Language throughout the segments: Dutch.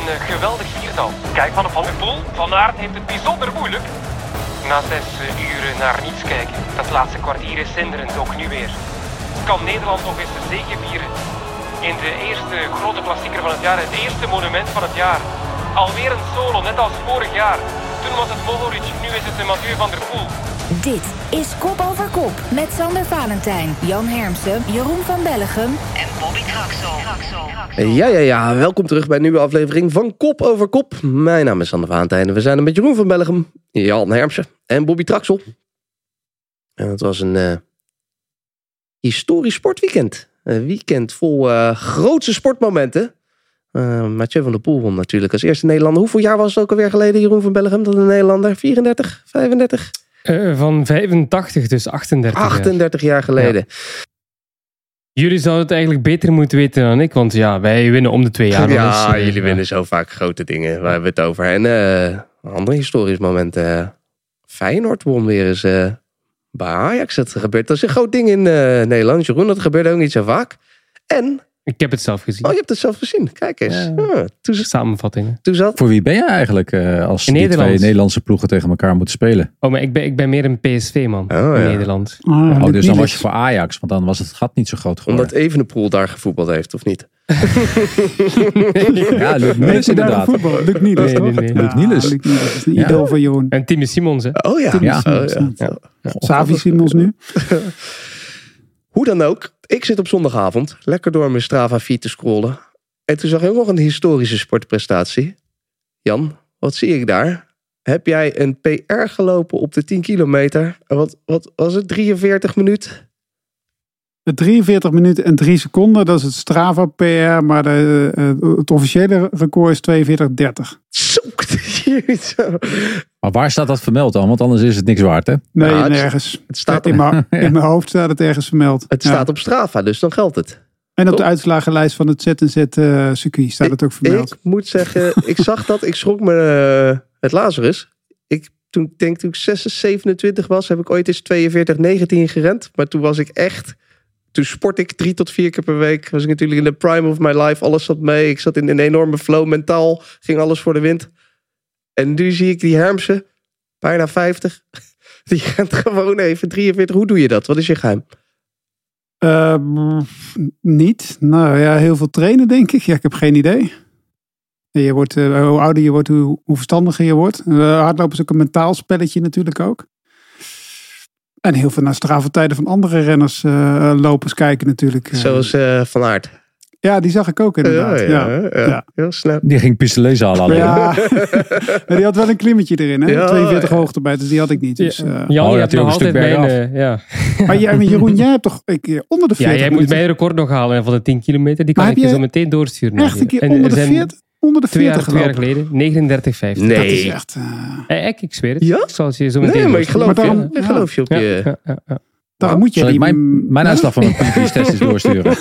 een eh, geweldig viertal. Kijk van Van der Poel. Van Aert heeft het bijzonder moeilijk. Na zes eh, uren naar niets kijken. Dat laatste kwartier is zinderend, ook nu weer. Kan Nederland nog eens de zege vieren? In de eerste grote klassieker van het jaar, het eerste monument van het jaar. Alweer een solo, net als vorig jaar. Toen was het Mohoric, nu is het Mathieu van der Poel. Dit is Kop over Kop met Sander Valentijn, Jan Hermsen, Jeroen van Bellegem en Bobby Traxel. Ja, ja, ja. Welkom terug bij een nieuwe aflevering van Kop over Kop. Mijn naam is Sander Valentijn en we zijn er met Jeroen van Bellegem, Jan Hermsen en Bobby Traxel. En het was een eh, historisch sportweekend. Een weekend vol eh grootse sportmomenten. Eh Mathieu van der Poel won natuurlijk als eerste Nederlander. Hoeveel jaar was het ook alweer geleden, Jeroen van Bellegem, dat een Nederlander? 34, 35? Eh, van 85, dus 38. jaar. 38 jaar geleden. Jullie zouden het eigenlijk beter moeten weten dan ik, want ja, wij winnen om de twee jaar. Ja, eens, eh, jullie winnen zo vaak grote dingen. Waar hebben we het over? En eh, een ander historisch moment. eh, Feyenoord won weer eens eh, bij Ajax. Dat gebeurt. Dat is een groot ding in eh, Nederland. Jeroen, dat gebeurt ook niet zo vaak. En, Ik heb het zelf gezien. oh, je hebt het zelf gezien. Kijk eens. Ja. Ah, toen, Samenvattingen. toen zat... Voor wie ben je eigenlijk eh, als In die twee Nederland. Nederlandse ploegen tegen elkaar moeten spelen? Oh, maar ik ben, ik ben meer een PSV-man Oh, in ja. Nederland. Oh, dus dan was je voor Ajax, want dan was het gat niet zo groot geworden. Omdat Evenepoel daar gevoetbald heeft, of niet? Ja, Luc Niels inderdaad. voetbal. Luc Niels, Nee, nee, nee. Luc Niels. Luc Niels is een Ja. idool van Jeroen. En Timmy Simons, hè? Oh ja. Simons, Oh, ja. ja. Savi Simons nu. Hoe dan ook, ik zit op zondagavond lekker door mijn Strava feed te scrollen. En toen zag ik ook nog een historische sportprestatie. Jan, wat zie ik daar? Heb jij een PR gelopen op de 10 kilometer? Wat, wat was het? 43 minuten? Met 43 minuten en 3 seconden. Dat is het Strava PR. Maar de, eh, het officiële record is 42,30. Zo, zo. Maar waar staat dat vermeld dan? Want anders is het niks waard, hè? Nee, nergens. Het staat, in, mijn, in mijn hoofd staat het ergens vermeld. het Ja. staat op Strava, dus dan geldt het. En op de uitslagenlijst van het ZZ eh circuit staat het ook vermeld. Ik moet zeggen, ik zag dat, ik schrok me eh, het Lazarus. Ik toen, ik denk toen ik 6, 27 was, heb ik ooit eens 42, 19 gerend. Maar toen was ik echt, toen sport ik drie tot vier keer per week. Was ik natuurlijk in de prime of my life, alles zat mee. Ik zat in een enorme flow, mentaal ging alles voor de wind. En nu zie ik die Hermsen, bijna 50. Die rent gewoon even 43. Hoe doe je dat? Wat is je geheim? Eh, niet. Nou ja, heel veel trainen denk ik. Ja, ik heb geen idee. Je wordt, eh, hoe ouder je wordt, hoe, hoe verstandiger je wordt. Eh, hardlopen is ook een mentaal spelletje natuurlijk ook. En heel veel naar strafeltijden van andere renners, lopers kijken natuurlijk. Zoals Van Aert. Ja, die zag ik ook inderdaad. ja, Ja, ja, ja. ja. Heel snel. Die ging pistolet halen alleen. Ja. Maar die had wel een klimmetje erin, hè? Ja, 42 ja. hoogte bij, dus die had ik niet. Dus, eh. Jan, Oh, je ja, hebt nog een stuk eh, ja. Maar jij, Jeroen, jij hebt toch een keer onder de ja, 40 jij moet mijn record nog halen van de 10 kilometer. Die kan Maar ik je heb zo je meteen doorsturen. Echt een keer En onder er de zijn 40? Onder de Twee jaar, 40 twee jaar geleden, 39,50. Nee. Dat is echt... eh, Eh, ik, ik zweer het. Ja? Ik zal het je zo meteen Nee, maar ik geloof, Maar je, ik geloof je op Ja, je... Daarom moet je die... mijn, mijn uitslag van mijn test is doorsturen?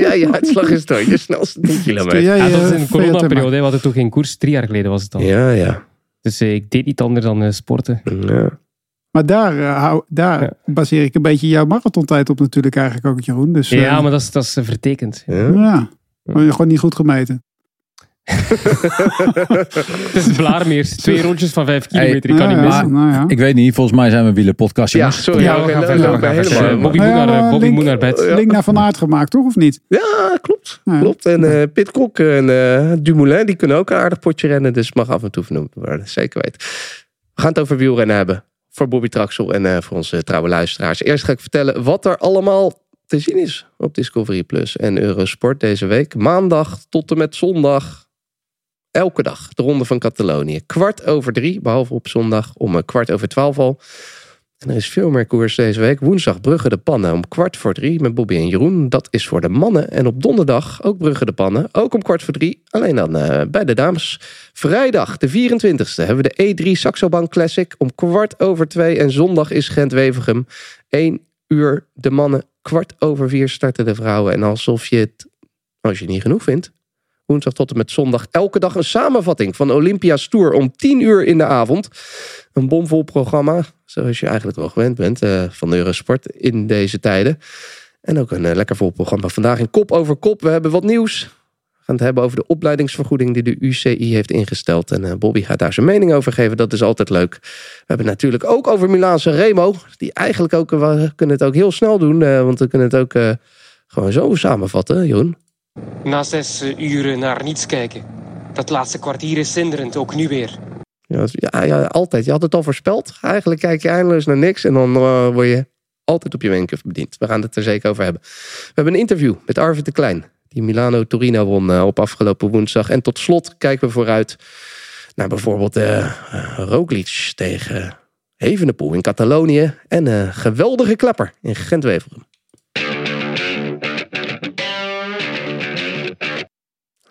ja, je uitslag is door. Je snelste 10 kilometer. Ja, dat was in de VO2 coronaperiode. We hadden toen geen koers. Drie jaar geleden was het al. Ja, ja. Dus eh, ik deed niet anders dan eh, sporten. ja. Maar daar, hou, daar Ja. baseer ik een beetje jouw marathontijd op natuurlijk eigenlijk ook, Jeroen. Dus, eh, Ja, maar dat is, dat is vertekend. Ja. Ja, maar gewoon niet goed gemeten. Het is Blaarmeers. Twee rondjes van vijf kilometer. Ik kan Ja, niet ja, missen. nou ja. Ik weet niet, volgens mij zijn we wielenpodcast, Ja, sorry. Ja, we gaan verder, Bobby moet naar, eh, Bobby link- moet naar bed. Ja. Link naar Van Aert gemaakt, toch? Of niet? Ja, klopt. Ja. klopt. En eh Pit Kok en eh Dumoulin, die kunnen ook een aardig potje rennen. Dus mag af en toe vernoemd worden. Zeker weten. We gaan het over wielrennen hebben. Voor Bobby Traxel en eh, voor onze trouwe luisteraars. Eerst ga ik vertellen wat er allemaal te zien is op Discovery Plus en Eurosport deze week. Maandag tot en met zondag. Elke dag de ronde van Catalonië. Kwart over drie, behalve op zondag om een kwart over twaalf al. En er is veel meer koers deze week. Woensdag Brugge de Pannen om kwart voor drie met Bobby en Jeroen. Dat is voor de mannen. En op donderdag ook Brugge de Pannen. Ook om kwart voor drie. Alleen dan eh, bij de dames. Vrijdag de 24e hebben we de E3 Saxo Bank Classic om kwart over twee. En zondag is Gent-Wevergem. 1 uur de mannen. Kwart over vier starten de vrouwen. En alsof je het, als je het niet genoeg vindt, woensdag tot en met zondag elke dag een samenvatting van Olympia's Tour om 10 uur in de avond. Een bomvol programma, zoals je eigenlijk wel gewend bent eh, van de Eurosport in deze tijden. En ook een eh, lekker vol programma vandaag in Kop over Kop. We hebben wat nieuws. We gaan het hebben over de opleidingsvergoeding die de UCI heeft ingesteld. En eh, Bobby gaat daar zijn mening over geven. Dat is altijd leuk. We hebben natuurlijk ook over Milaanse Remo. Die eigenlijk ook, kunnen het ook heel snel doen. want we kunnen het ook gewoon zo samenvatten, Jeroen. Na zes eh, uren naar niets kijken. Dat laatste kwartier is zinderend, ook nu weer. Ja, ja, ja, altijd. Je had het al voorspeld. Eigenlijk kijk je eindeloos naar niks. En dan eh, word je altijd op je wenken bediend. We gaan het er zeker over hebben. We hebben een interview met Arvid de Klein. Die Milano-Torino won eh, op afgelopen woensdag. En tot slot kijken we vooruit naar bijvoorbeeld eh Roglic tegen Evenepoel in Catalonië. En een geweldige klepper in Gent-Wevelgem.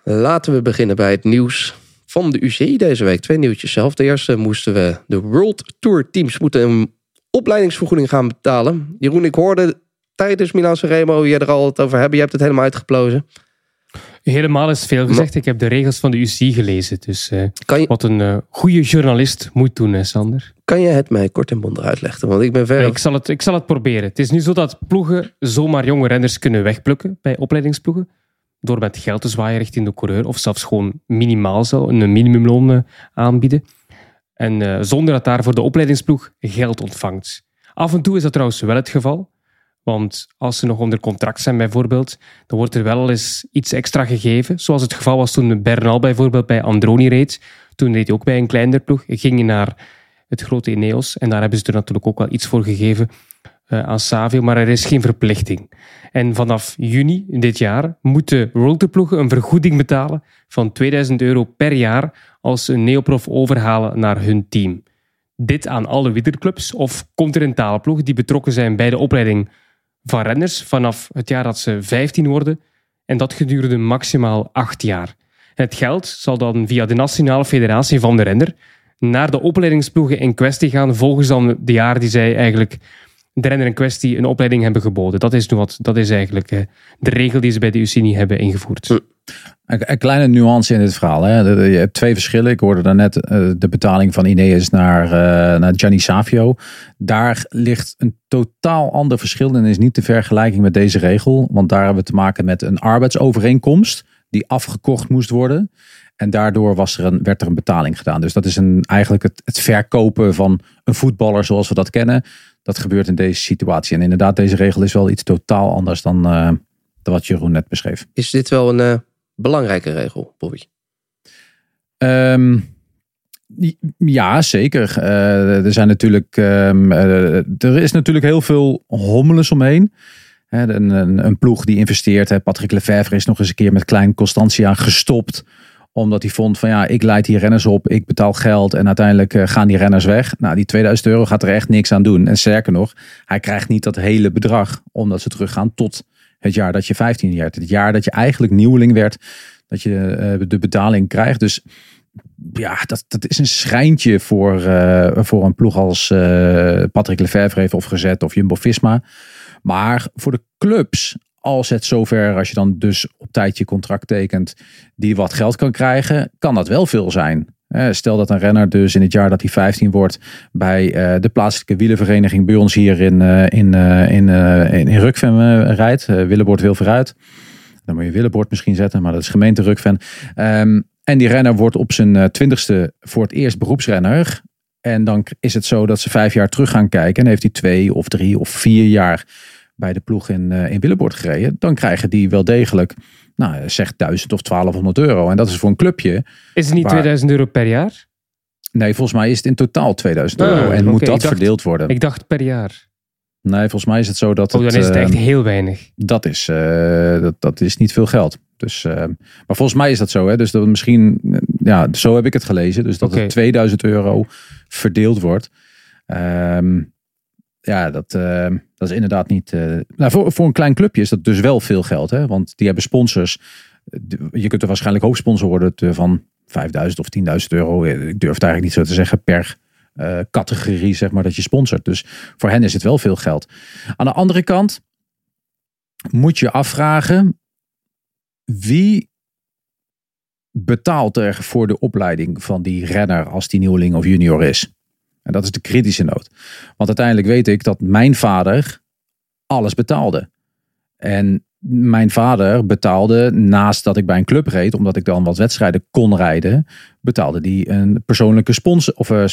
Laten we beginnen bij het nieuws van de UCI deze week. Twee nieuwtjes zelf. De eerste moesten we de World Tour teams moeten een opleidingsvergoeding gaan betalen. Jeroen, ik hoorde tijdens Milan Remo je er al het over hebben. Je hebt het helemaal uitgeplozen. Helemaal is veel gezegd. Ik heb de regels van de UCI gelezen. Dus eh, je, wat een eh, goede journalist moet doen, hè, Sander. kan je het mij kort en bondig uitleggen? Want ik ben ver... Ik zal, het, ik zal het proberen. Het is nu zo dat ploegen zomaar jonge renners kunnen wegplukken bij opleidingsploegen. Door met geld te zwaaien richting de coureur. Of zelfs gewoon minimaal zo, een minimumloon eh, aanbieden. En eh, zonder dat daarvoor de opleidingsploeg geld ontvangt. Af en toe is dat trouwens wel het geval. Want als ze nog onder contract zijn bijvoorbeeld, dan wordt er wel eens iets extra gegeven. Zoals het geval was toen Bernal bijvoorbeeld bij Androni reed. Toen reed hij ook bij een kleiner ploeg. Ging hij naar het grote Ineos. En daar hebben ze er natuurlijk ook wel iets voor gegeven aan Savio. Maar er is geen verplichting. En vanaf juni dit jaar moeten World Tour ploegen een vergoeding betalen van 2000 euro per jaar als ze een neoprof overhalen naar hun team. Dit aan alle wielerclubs of continentale ploegen die betrokken zijn bij de opleiding van renners vanaf het jaar dat ze 15 worden en dat gedurende maximaal 8 jaar. Het geld zal dan via de Nationale Federatie van de Renner naar de opleidingsploegen in kwestie gaan volgens dan de jaren die zij eigenlijk de renner in kwestie een opleiding hebben geboden. Dat is, nu wat, dat is eigenlijk eh, de regel die ze bij de UCI hebben ingevoerd. Een, een kleine nuance in dit verhaal. Hè. Je hebt twee verschillen. Ik hoorde daarnet eh, de betaling van Ineos naar, eh, naar Gianni Savio. Daar ligt een totaal ander verschil en is niet de vergelijking met deze regel. Want daar hebben we te maken met een arbeidsovereenkomst die afgekocht moest worden. En daardoor was er een, werd er een betaling gedaan. Dus dat is een, eigenlijk het, het verkopen van een voetballer zoals we dat kennen. Dat gebeurt in deze situatie. En inderdaad, deze regel is wel iets totaal anders dan, eh, wat Jeroen net beschreef. Is dit wel een eh, belangrijke regel, Bobby? Ehm, ja, zeker. Eh, er zijn natuurlijk, ehm, eh, er is natuurlijk heel veel hommeles omheen. Hè, een, een, ploeg die investeert. Hè. Patrick Lefevre is nog eens een keer met Klein Constantia gestopt. Omdat hij vond van ja, ik leid hier renners op. Ik betaal geld en uiteindelijk eh, gaan die renners weg. Nou, die 2000 euro gaat er echt niks aan doen. En sterker nog, hij krijgt niet dat hele bedrag. Omdat ze teruggaan tot het jaar dat je 15 werd. Het jaar dat je eigenlijk nieuweling werd. Dat je eh, de betaling krijgt. Dus ja, dat, dat is een schrijntje voor, eh, voor een ploeg als Patrick Lefevre heeft of gezet of Jumbo-Visma. Maar voor de clubs, als het zover, als je dan dus op tijd je contract tekent, die wat geld kan krijgen, kan dat wel veel zijn. Eh, Stel dat een renner dus in het jaar dat hij 15 wordt bij eh, de plaatselijke wielenvereniging bij ons hier in, eh, in, in, in, in Rukven rijdt. Willebord wil vooruit. Dan moet je Willebord misschien zetten, maar dat is gemeente Rukven. Ehm, en die renner wordt op zijn twintigste voor het eerst beroepsrenner. En dan is het zo dat ze vijf jaar terug gaan kijken. En heeft hij twee of drie of vier jaar bij de ploeg in, eh, in Willebord gereden. Dan krijgen die wel degelijk, nou zeg 1000 of 1200 euro. En dat is voor een clubje. Is het niet Waar- 2000 euro per jaar? Nee, volgens mij is het in totaal 2000 Ah, euro. En moet dat dacht- verdeeld worden. Ik dacht per jaar. Nee, volgens mij is het zo dat Oh, het, dan is het echt eh, heel weinig. dat, is, eh, dat, dat is niet veel geld. Dus, maar volgens mij is dat zo. Hè? Dus dat misschien, ja, zo heb ik het gelezen. Dus dat Oké. het 2000 euro verdeeld wordt. Ehm, ja, dat, eh, dat is inderdaad niet. eh, nou, voor, voor een klein clubje is dat dus wel veel geld. Hè? Want die hebben sponsors. Je kunt er waarschijnlijk hoofdsponsor worden van 5000 of 10.000 euro. Ik durf het eigenlijk niet zo te zeggen per eh, categorie, zeg maar, dat je sponsort. Dus voor hen is het wel veel geld. Aan de andere kant moet je afvragen wie betaalt er voor de opleiding van die renner als die nieuweling of junior is. En dat is de kritische noot. Want uiteindelijk weet ik dat mijn vader alles betaalde. En mijn vader betaalde, naast dat ik bij een club reed, omdat ik dan wat wedstrijden kon rijden, betaalde die een persoonlijke sponsor of een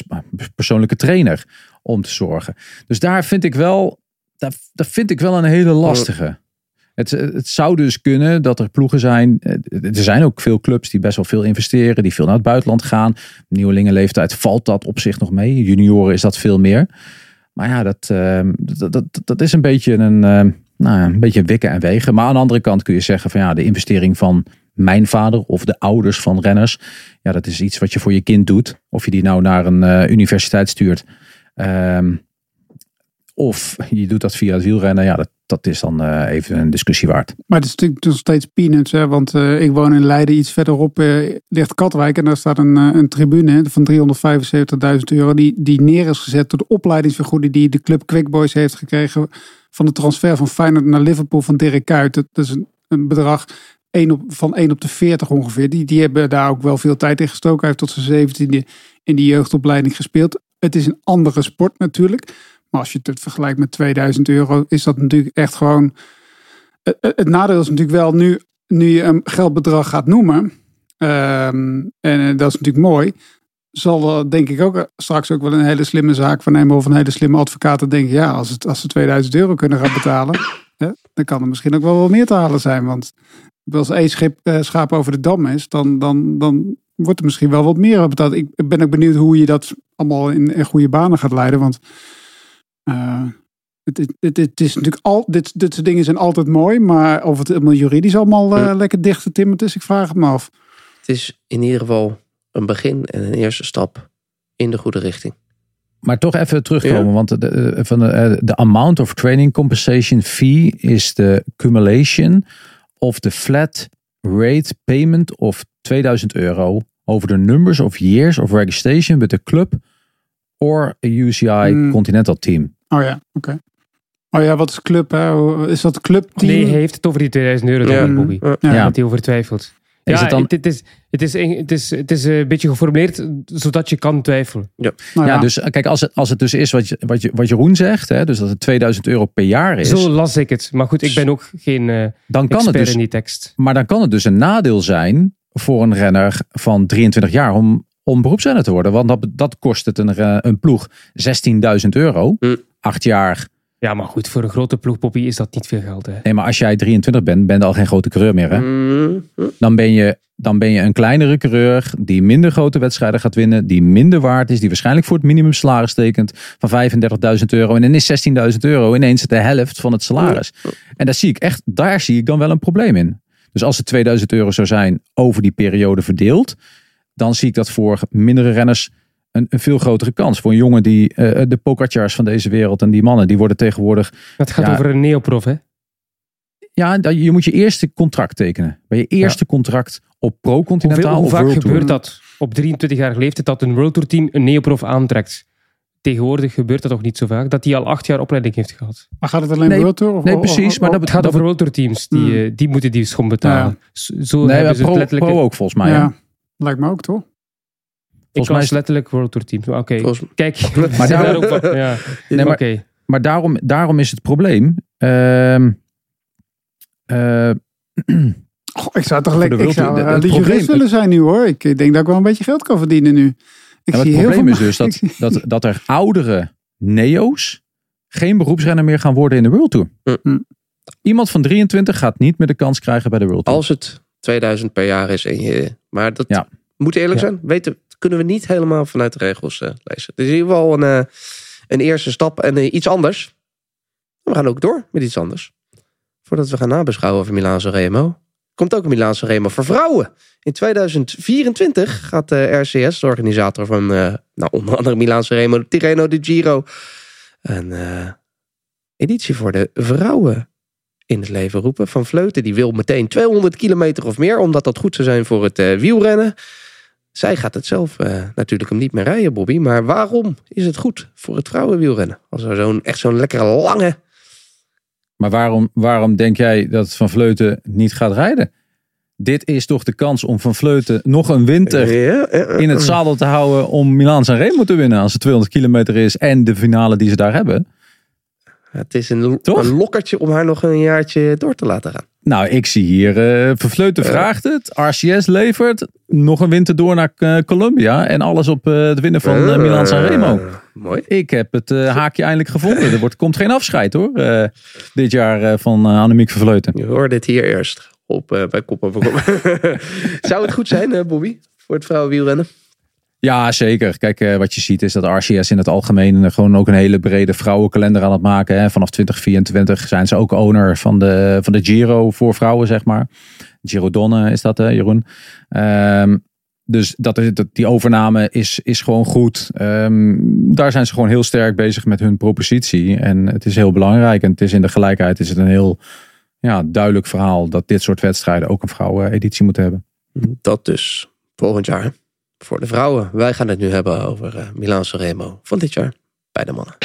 persoonlijke trainer om te zorgen. Dus daar vind ik wel, daar vind ik wel een hele lastige. Het, het zou dus kunnen dat er ploegen zijn. eh, Er zijn ook veel clubs die best wel veel investeren, die veel naar het buitenland gaan. Nieuwelingenleeftijd valt dat op zich nog mee. Junioren is dat veel meer. Maar ja, dat, eh, dat, dat, dat is een beetje een, eh, nou ja, een beetje wikken en wegen. Maar aan de andere kant kun je zeggen van ja, de investering van mijn vader of de ouders van renners. Ja, dat is iets wat je voor je kind doet. Of je die nou naar een eh, universiteit stuurt. Ehm, of je doet dat via het wielrennen. Ja, dat, dat is dan eh, even een discussie waard. Maar het is natuurlijk nog steeds peanuts. Hè? Want eh, ik woon in Leiden, iets verderop eh, ligt Katwijk. En daar staat een, een tribune van 375.000 euro. Die, die neer is gezet door de opleidingsvergoeding die de club Quick Boys heeft gekregen. Van de transfer van Feyenoord naar Liverpool van Dirk Kuyt. Dat is een, een bedrag 1 op, van 1 op de 40 ongeveer. Die, die hebben daar ook wel veel tijd in gestoken. Hij heeft tot zijn 17e in die jeugdopleiding gespeeld. Het is een andere sport natuurlijk. Maar als je het vergelijkt met 2000 euro, is dat natuurlijk echt gewoon. Het, het nadeel is natuurlijk wel, nu, nu je een geldbedrag gaat noemen, ehm, en eh, dat is natuurlijk mooi, zal er denk ik ook eh, straks ook wel een hele slimme zaak van nemen of een hele slimme advocaat te denken, ja, als, het, als ze 2000 euro kunnen gaan betalen, hè, dan kan er misschien ook wel wat meer te halen zijn. Want als één schip, eh, schaap over de dam is, dan, dan, dan wordt er misschien wel wat meer betaald. Ik ben ook benieuwd hoe je dat allemaal in, in goede banen gaat leiden, want uh, het, het, het, is natuurlijk al, dit, dit soort dingen zijn altijd mooi, maar of het helemaal juridisch allemaal uh, lekker dicht getimmerd is, ik vraag het me af. Het is in ieder geval een begin en een eerste stap in de goede richting. Maar toch even terugkomen, ja. want de, van de, de amount of training compensation fee is de cumulation of the flat rate payment of 2000 euro over the numbers of years of registration with the club or a UCI mm. Continental team. Oh ja, oké. Okay. Oh ja, wat is club? Hè? Is dat clubteam? Nee, hij heeft het over die 2000 euro, ja. Bobby. Ja. ja. Dat hij over twijfelt. Ja, is het, dan... het, is, het, is, het, is, het is een beetje geformuleerd zodat je kan twijfelen. Ja, nou ja. dus kijk, als het, als het dus is wat, je, wat, je, wat Jeroen zegt, hè, dus dat het 2000 euro per jaar is. Zo las ik het. Maar goed, ik ben ook geen uh, dan kan het dus, in die tekst. Maar dan kan het dus een nadeel zijn voor een renner van 23 jaar om, om beroepsrenner te worden. Want dat, dat kost het een, een ploeg 16.000 euro. Mm. Acht jaar. Ja, maar goed, voor een grote ploeg, Poppy, is dat niet veel geld. Hè? Nee, maar als jij 23 bent, ben je al geen grote coureur meer. Hè? Mm. Dan, ben je, dan ben je een kleinere coureur die minder grote wedstrijden gaat winnen. Die minder waard is. Die waarschijnlijk voor het minimumsalaris tekent van 35.000 euro. En dan is 16.000 euro ineens de helft van het salaris. En daar zie ik echt, daar zie ik dan wel een probleem in. Dus als het 2000 euro zou zijn over die periode verdeeld. Dan zie ik dat voor mindere renners een, een, veel grotere kans. Voor een jongen die uh, de Pogacar's van deze wereld en die mannen, die worden tegenwoordig... Het gaat ja, over een neoprof, hè? Ja, je moet je eerste contract tekenen. Bij je eerste ja. contract op pro-continentaal Hoe vaak World gebeurt Tour. dat op 23-jarige leeftijd dat een World Tour team een neoprof aantrekt? Tegenwoordig gebeurt dat toch niet zo vaak, dat hij al acht jaar opleiding heeft gehad. Maar gaat het alleen nee, World Tour? Of, nee, precies. of, maar dat, het gaat dat, over World Tour teams, die, hmm. die moeten die schom betalen. Ja. Zo nee, hebben ze pro, het letterlijk... pro ook volgens mij. Ja, Ja. Lijkt me ook toch? Volgens mij is letterlijk World Tour team. Oké, okay. Volgens... kijk. Maar, daar, daarom, ook, ja. nee, maar, okay. maar daarom, daarom is het probleem. Uh, uh, Goh, ik zou toch lekker. Ik zou uh, de jurist willen zijn nu hoor. Ik denk dat ik wel een beetje geld kan verdienen nu. Ik ja, zie het probleem heel is dus dat, dat, dat er oudere neo's geen beroepsrenner meer gaan worden in de World Tour. Mm. Iemand van 23 gaat niet meer de kans krijgen bij de World Tour. Als het 2000 per jaar is en je. Maar dat ja. moet eerlijk Ja. zijn. Weten, kunnen we niet helemaal vanuit de regels eh, lezen. Het is in ieder geval een, eh, een eerste stap en eh, iets anders. We gaan ook door met iets anders. Voordat we gaan nabeschouwen over Milaan Remo. Komt ook een Milaan Remo voor vrouwen. In 2024 gaat de RCS, de organisator van eh, nou, onder andere Milaan Remo, Tirreno de Giro, een eh, editie voor de vrouwen in het leven roepen. Van Vleuten, die wil meteen 200 kilometer of meer, omdat dat goed zou zijn voor het eh, wielrennen. Zij gaat het zelf eh, natuurlijk hem niet meer rijden, Bobby. Maar waarom is het goed voor het vrouwenwielrennen? Als er zo'n echt zo'n lekkere lange Maar waarom, waarom denk jij dat Van Vleuten niet gaat rijden? Dit is toch de kans om Van Vleuten nog een winter Ja, ja, in het zadel te houden om Milaan San Remo te winnen als het 200 kilometer is en de finale die ze daar hebben. Het is een, Toch? een lokkertje om haar nog een jaartje door te laten gaan. Nou, ik zie hier, uh, Vervleuten vraagt het. RCS levert. Nog een winter door naar uh, Colombia. En alles op het winnen van Milan Sanremo. Mooi. Ik heb het haakje eindelijk gevonden. Er wordt, komt geen afscheid hoor. dit jaar van Annemiek Vervleuten. Je hoorde dit hier eerst. Op, bij Kop over Kop. Zou het goed zijn, Bobby? Voor het vrouwenwielrennen? Ja, zeker. Kijk, uh, wat je ziet is dat RCS in het algemeen gewoon ook een hele brede vrouwenkalender aan het maken. Hè. Vanaf 2024 zijn ze ook owner van de, van de Giro voor vrouwen, zeg maar. Giro Donne is dat, hè, Jeroen. Um, dus dat is, dat, die overname is, is gewoon goed. Um, daar zijn ze gewoon heel sterk bezig met hun propositie. En het is heel belangrijk. En het is in de gelijkheid is het een heel ja, duidelijk verhaal dat dit soort wedstrijden ook een vrouweneditie moeten hebben. Dat dus volgend jaar voor de vrouwen. Wij gaan het nu hebben over uh, Milan van dit jaar bij de mannen.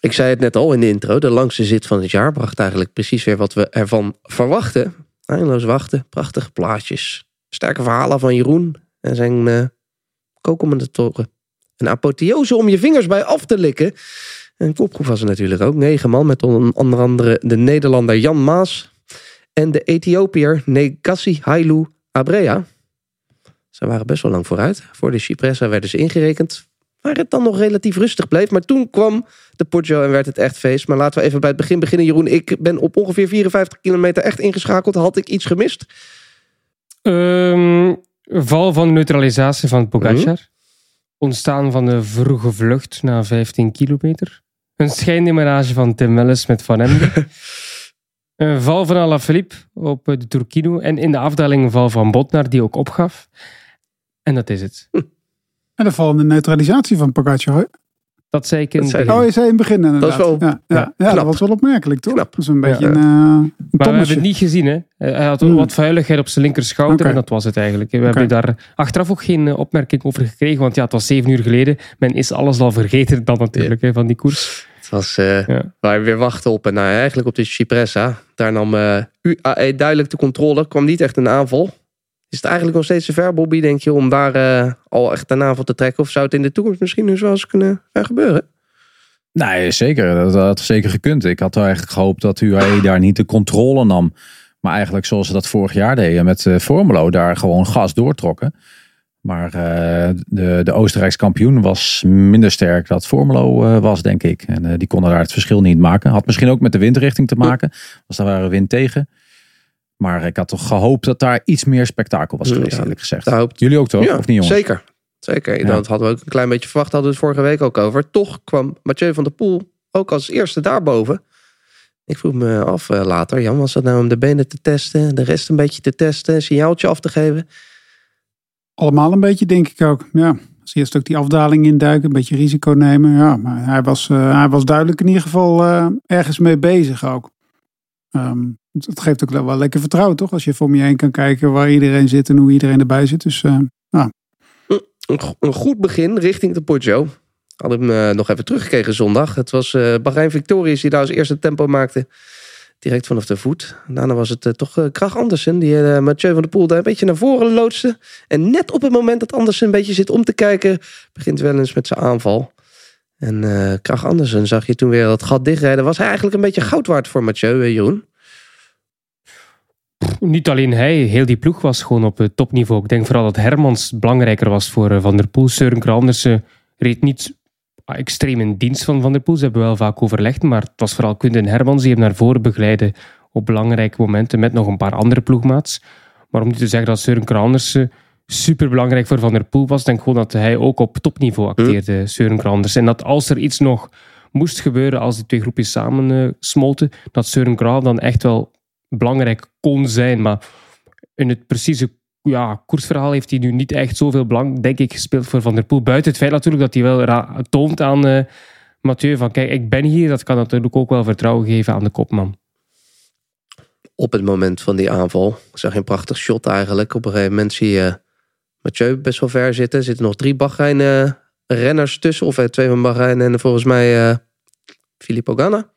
Ik zei het net al in de intro, de langste zit van het jaar bracht eigenlijk precies weer wat we ervan verwachten. Eindeloos wachten, prachtige plaatjes, sterke verhalen van Jeroen en zijn uh, co-commentatoren. Een apotheose om je vingers bij af te likken. En kopgroep was er natuurlijk ook. Negen man met onder andere de Nederlander Jan Maas, en de Ethiopiër Negassi Hailu Abrea. Ze waren best wel lang vooruit. Voor de Cipressa werden ze ingerekend. Waar het dan nog relatief rustig bleef. Maar toen kwam de Poggio en werd het echt feest. Maar laten we even bij het begin beginnen. Jeroen, ik ben op ongeveer 54 kilometer echt ingeschakeld. Had ik iets gemist? Um, val van neutralisatie van Pogacar. Mm Ontstaan van de vroege vlucht na 15 kilometer. Een schijndemarage van Tim Welles met Van Emden. Een val van Alaphilippe op de Turkino. En in de afdaling een val van Botnar, die ook opgaf. En dat is het. En de val in de neutralisatie van Pogacar. Dat zei ik in het begin. Oh, je zei in het begin inderdaad. Dat, is wel, ja, ja, ja, dat was wel opmerkelijk, toch? Knap. Dat is een beetje Ja. een, uh, een Maar we hebben het niet gezien, hè? Hij had Hmm. wat vuiligheid op zijn linkerschouder en dat was het eigenlijk. We hebben daar achteraf ook geen eh, opmerking over gekregen, want ja, het was zeven uur geleden. Men is alles al vergeten dan natuurlijk, hè, van die koers. Was Ja. waar we weer wachten op. En nou, eigenlijk op de Cipressa. Daar nam eh, UAE duidelijk de controle. kwam niet echt een aanval. Is het eigenlijk nog steeds te ver, Bobby, denk je, om daar al echt een aanval te trekken? Of zou het in de toekomst misschien dus wel eens kunnen gaan gebeuren? Nee, zeker. Dat had zeker gekund. Ik had eigenlijk gehoopt dat UAE daar niet de controle nam. Maar eigenlijk zoals ze dat vorig jaar deden met uh, Formelo. Daar gewoon gas doortrokken. Maar uh, de, de Oostenrijks kampioen was minder sterk dan Formelo uh, was, denk ik. En uh, die konden daar het verschil niet maken. Had misschien ook met de windrichting te maken. Was daar waren wind tegen. Maar ik had toch gehoopt dat daar iets meer spektakel was geweest, Ja, eerlijk gezegd. daar hoopt- Jullie ook toch? Ja, of niet, jongens? Zeker. Zeker. Ja. Dat hadden we ook een klein beetje verwacht. Hadden we het vorige week ook over. Toch kwam Mathieu van der Poel ook als eerste daarboven. Ik vroeg me af eh, later, Jan, was dat nou om de benen te testen, de rest een beetje te testen, een signaaltje af te geven? Allemaal een beetje, denk ik ook. Ja. Als eerst ook die afdaling induiken, een beetje risico nemen. Ja, maar hij was, eh, hij was duidelijk in ieder geval eh, ergens mee bezig ook. Ehm, het het geeft ook wel lekker vertrouwen, toch? Als je voor je heen kan kijken waar iedereen zit en hoe iedereen erbij zit. Dus eh, Een, go- een goed begin richting de Poggio. Hadden hem nog even teruggekregen zondag. Het was Bahrein Victorious die daar als eerste tempo maakte. Direct vanaf de voet. Daarna was het eh, toch eh, Krach Andersen die eh, Mathieu van der Poel daar een beetje naar voren loodste. En net op het moment dat Andersen een beetje zit om te kijken, begint wel eens met zijn aanval. En eh Krach Andersen zag je toen weer dat gat dichtrijden. Was hij eigenlijk een beetje goud waard voor Mathieu, eh, Jeroen? Niet alleen hij, heel die ploeg was gewoon op topniveau. Ik denk vooral dat Hermans belangrijker was voor Van der Poel. Søren Andersen reed niet extreem in dienst van Van der Poel. Ze hebben wel vaak overlegd, maar het was vooral Quinten Hermans die hem naar voren begeleidde op belangrijke momenten met nog een paar andere ploegmaats. Maar om niet te zeggen dat Søren super belangrijk voor Van der Poel was, denk ik gewoon dat hij ook op topniveau acteerde, Søren Andersen. En dat als er iets nog moest gebeuren als die twee groepjes samen eh, smolten, dat Søren Kraan dan echt wel belangrijk kon zijn. Maar in het precieze ja, koersverhaal heeft hij nu niet echt zoveel belang, denk ik, gespeeld voor Van der Poel. Buiten het feit natuurlijk dat hij wel toont aan eh, Mathieu van kijk, ik ben hier. Dat kan natuurlijk ook wel vertrouwen geven aan de kopman. op het moment van die aanval. Zag een prachtig shot eigenlijk. Op een gegeven moment zie je Mathieu best wel ver zitten. Er zitten nog drie Bahrein eh, renners tussen. Of eh, twee van Bahrein en volgens mij eh Filippo Ganna.